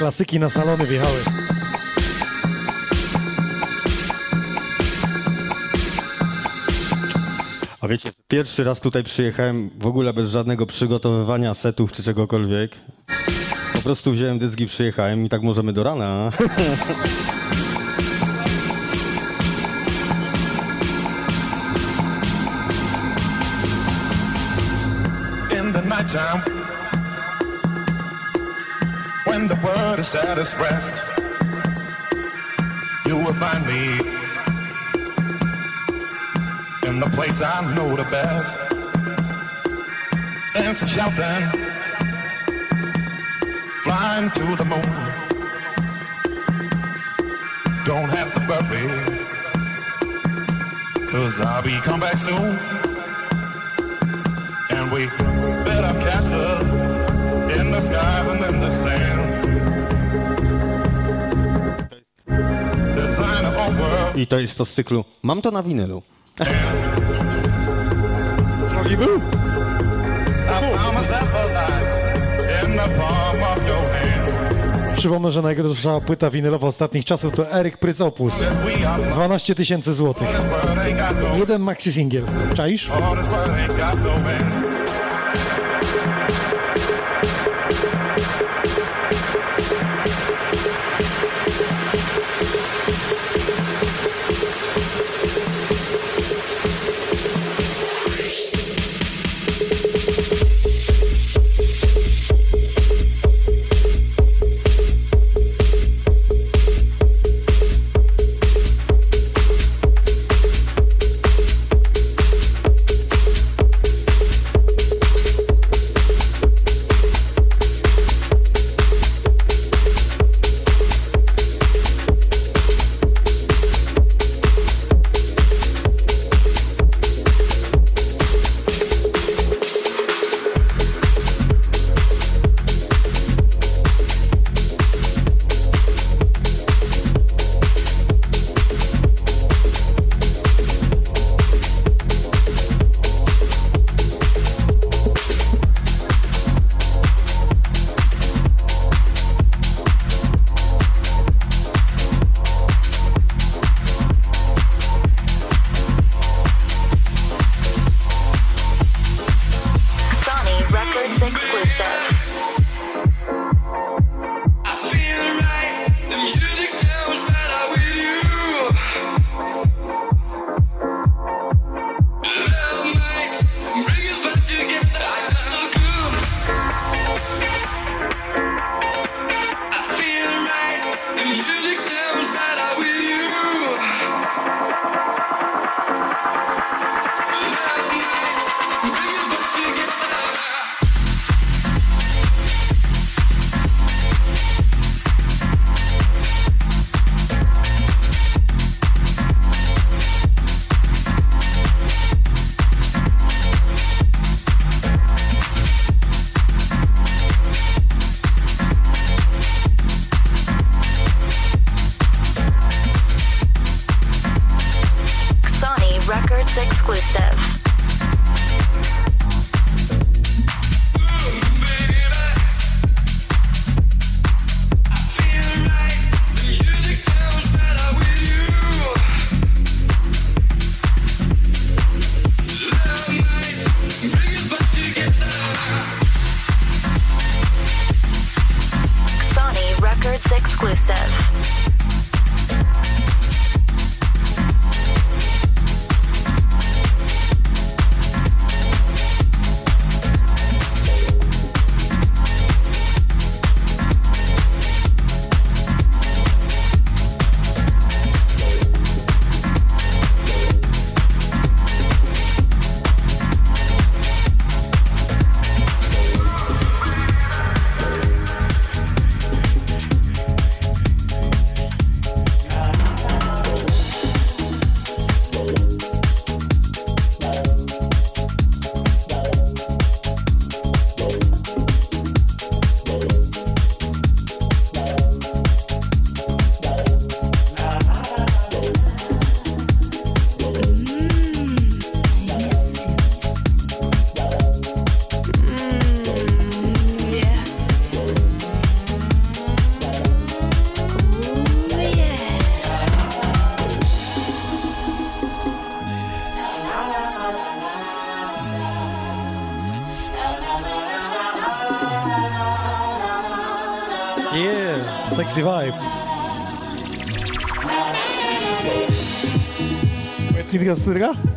Klasyki na salony wjechały. A wiecie, pierwszy raz tutaj przyjechałem w ogóle bez żadnego przygotowywania setów czy czegokolwiek. Po prostu wziąłem dysk i przyjechałem i tak możemy do rana. the its rest you will find me in the place I know the best. Dancing shouting flying to the moon. Don't have to worry cause I'll be come back soon I to jest to z cyklu. Mam to na winylu. Drogi był. Przypomnę, że najdroższa płyta winylowa ostatnich czasów to Eryk Prycopus. 12 tysięcy złotych. Jeden maxi singiel. Czaisz?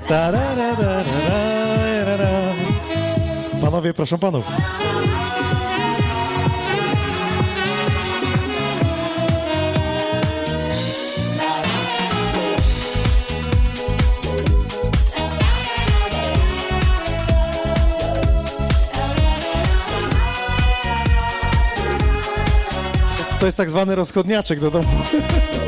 Tarararararara. Panowie, proszę panów. To jest tak zwany rozchodniaczek do domu.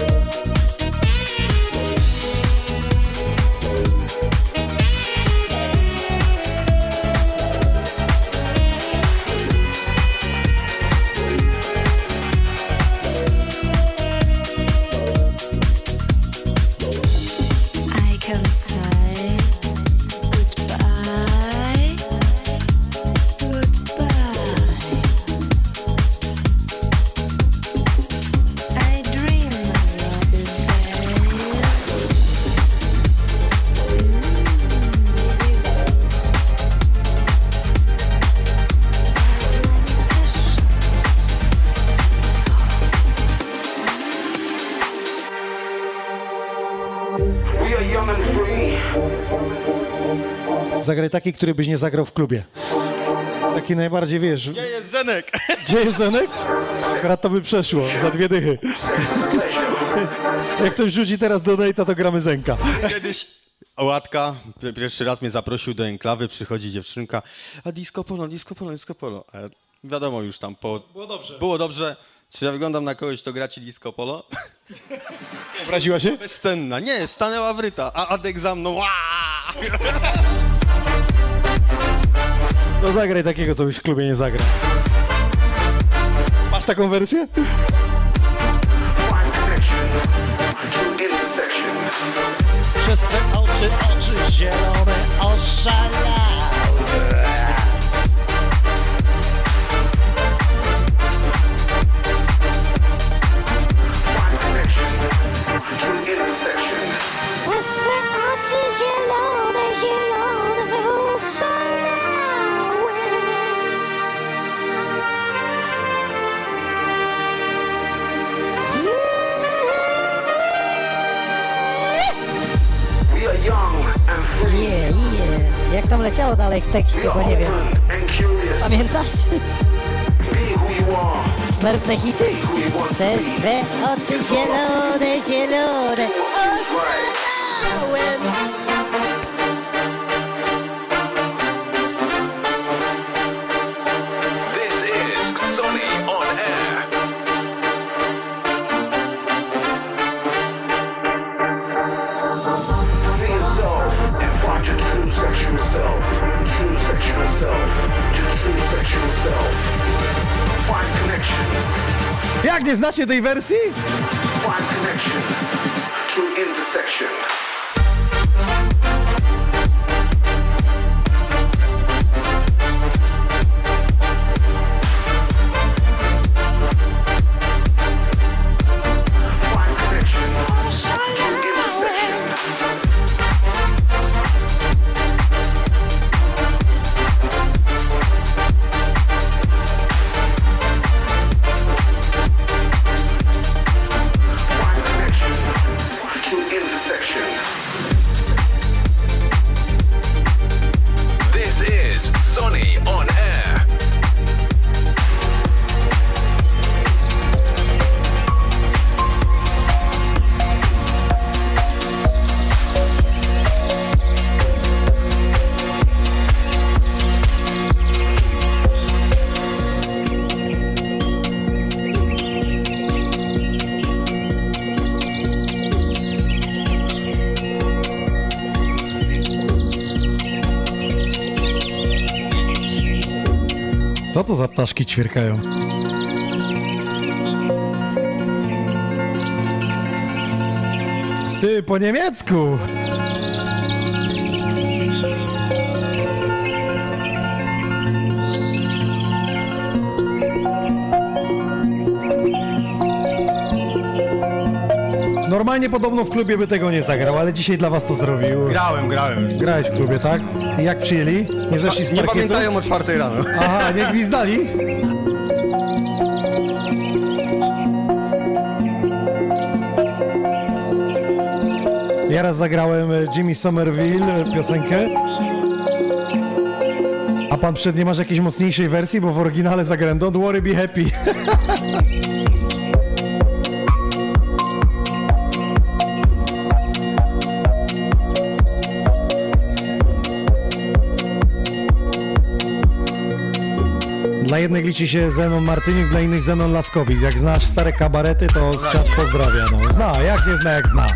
taki, który byś nie zagrał w klubie. Taki najbardziej, wiesz... Gdzie jest Zenek? Gdzie jest Zenek? Akurat to by przeszło, za dwie dychy. Jak ktoś rzuci teraz do Nate'a, to gramy Zenka. Kiedyś Łatka pi- pierwszy raz mnie zaprosił do enklawy, przychodzi dziewczynka, a disco polo, disco polo, disco polo. A ja, wiadomo już tam po... Było dobrze. Było dobrze. Czy ja wyglądam na kogoś, kto gra ci disco polo? Obraziła się? Bezcenna. Nie, stanęła wryta, a Adek za mną. Aaaa! To zagraj takiego, co byś w klubie nie zagrał. Masz taką wersję? Przez te oczy, oczy zielone oszalały. Tam leciało dalej w tekście, bo nie wiem. Pamiętasz? Smerfne hity? Przez twe oczy zielone, zielone oszalałem. Jak nie znacie tej wersji? Find connection. Intersection. Co to za ptaszki ćwierkają? Ty, po niemiecku! Normalnie podobno w klubie by tego nie zagrał, ale dzisiaj dla was to zrobił. Grałem, grałem już. Grałeś w klubie, tak? I jak przyjęli? Nie zeszli z Nie parkietu? pamiętają o czwartej rano. Aha, nie gwizdali? Ja raz zagrałem e, Jimmy Somerville e, piosenkę. A pan przed nie masz jakiejś mocniejszej wersji, bo w oryginale zagrałem Don't worry, be happy. Dla jednych liczy się Zenon Martyniuk, dla innych Zenon Laskowicz. Jak znasz stare kabarety, to czat pozdrawia. No, zna, jak nie zna, jak zna.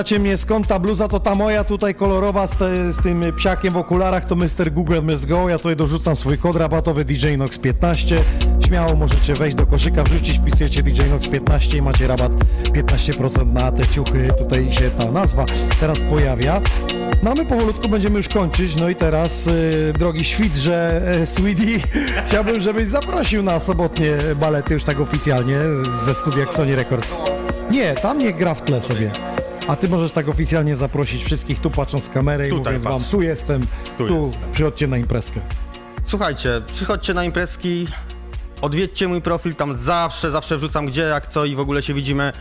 Pytacie mnie skąd ta bluza, to ta moja tutaj kolorowa z, te, z tym psiakiem w okularach to Mr. Google Miss Go. Ja tutaj dorzucam swój kod rabatowy DJ Nox 15. Śmiało możecie wejść do koszyka, wrzucić, wpisujecie DJ Nox 15 i macie rabat 15% na te ciuchy. Tutaj się ta nazwa teraz pojawia. No my powolutku będziemy już kończyć. No i teraz, y, drogi świdrze e, Sweetie, chciałbym, żebyś zaprosił na sobotnie balety już tak oficjalnie ze studia Sony Records. Nie, tam nie gra w tle sobie. A ty możesz tak oficjalnie zaprosić wszystkich tu patrząc z kamery i Tutaj mówiąc wam, patrz. tu jestem, tu, Tu jestem. przychodźcie na imprezkę. Słuchajcie, przychodźcie na imprezki, odwiedźcie mój profil, tam zawsze, zawsze wrzucam gdzie, jak co i w ogóle się widzimy.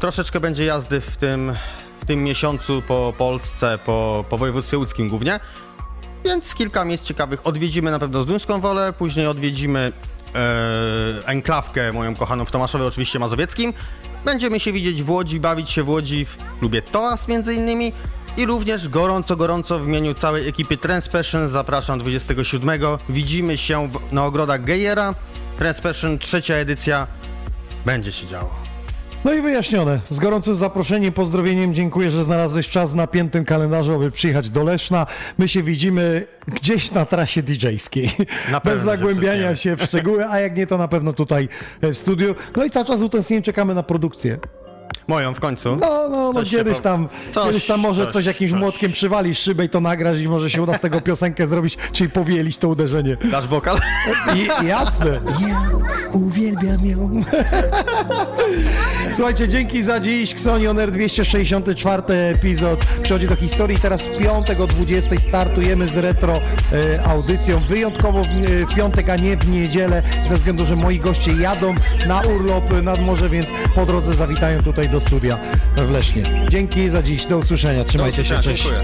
Troszeczkę będzie jazdy w tym, w tym miesiącu po Polsce, po, po województwie łódzkim głównie, więc kilka miejsc ciekawych odwiedzimy na pewno z Duńską Wolę, później odwiedzimy e, enklawkę moją kochaną w Tomaszowie, oczywiście mazowieckim. Będziemy się widzieć w Łodzi, bawić się w Łodzi w klubie Toas między innymi. I również gorąco, gorąco w imieniu całej ekipy Transpassion zapraszam 27. Widzimy się w, na ogrodach Gejera. Transpassion trzecia edycja. Będzie się działo. No i wyjaśnione. Z gorącym zaproszeniem, pozdrowieniem dziękuję, że znalazłeś czas na piętym kalendarzu, aby przyjechać do Leszna. My się widzimy gdzieś na trasie DJ-skiej. Na Bez zagłębiania się w szczegóły, a jak nie, to na pewno tutaj e, w studiu. No i cały czas utęsknieniem czekamy na produkcję. Moją w końcu. No, no, no kiedyś tam, coś, kiedyś tam może coś, coś, jakimś coś. młotkiem przywalisz szybę i to nagrasz i może się uda z tego piosenkę zrobić, czyli powielić to uderzenie. Dasz wokal? I, jasne. Ja uwielbiam ją. Słuchajcie, dzięki za dziś. Xonion R 264 epizod przychodzi do historii. Teraz w piątek o 20 startujemy z retro e, audycją. Wyjątkowo w, e, w piątek, a nie w niedzielę, ze względu, że moi goście jadą na urlop nad morze, więc po drodze zawitają tutaj do studia w leśnie. Dzięki za dziś, do usłyszenia, trzymajcie do usłyszenia, się, cześć. Dziękuję.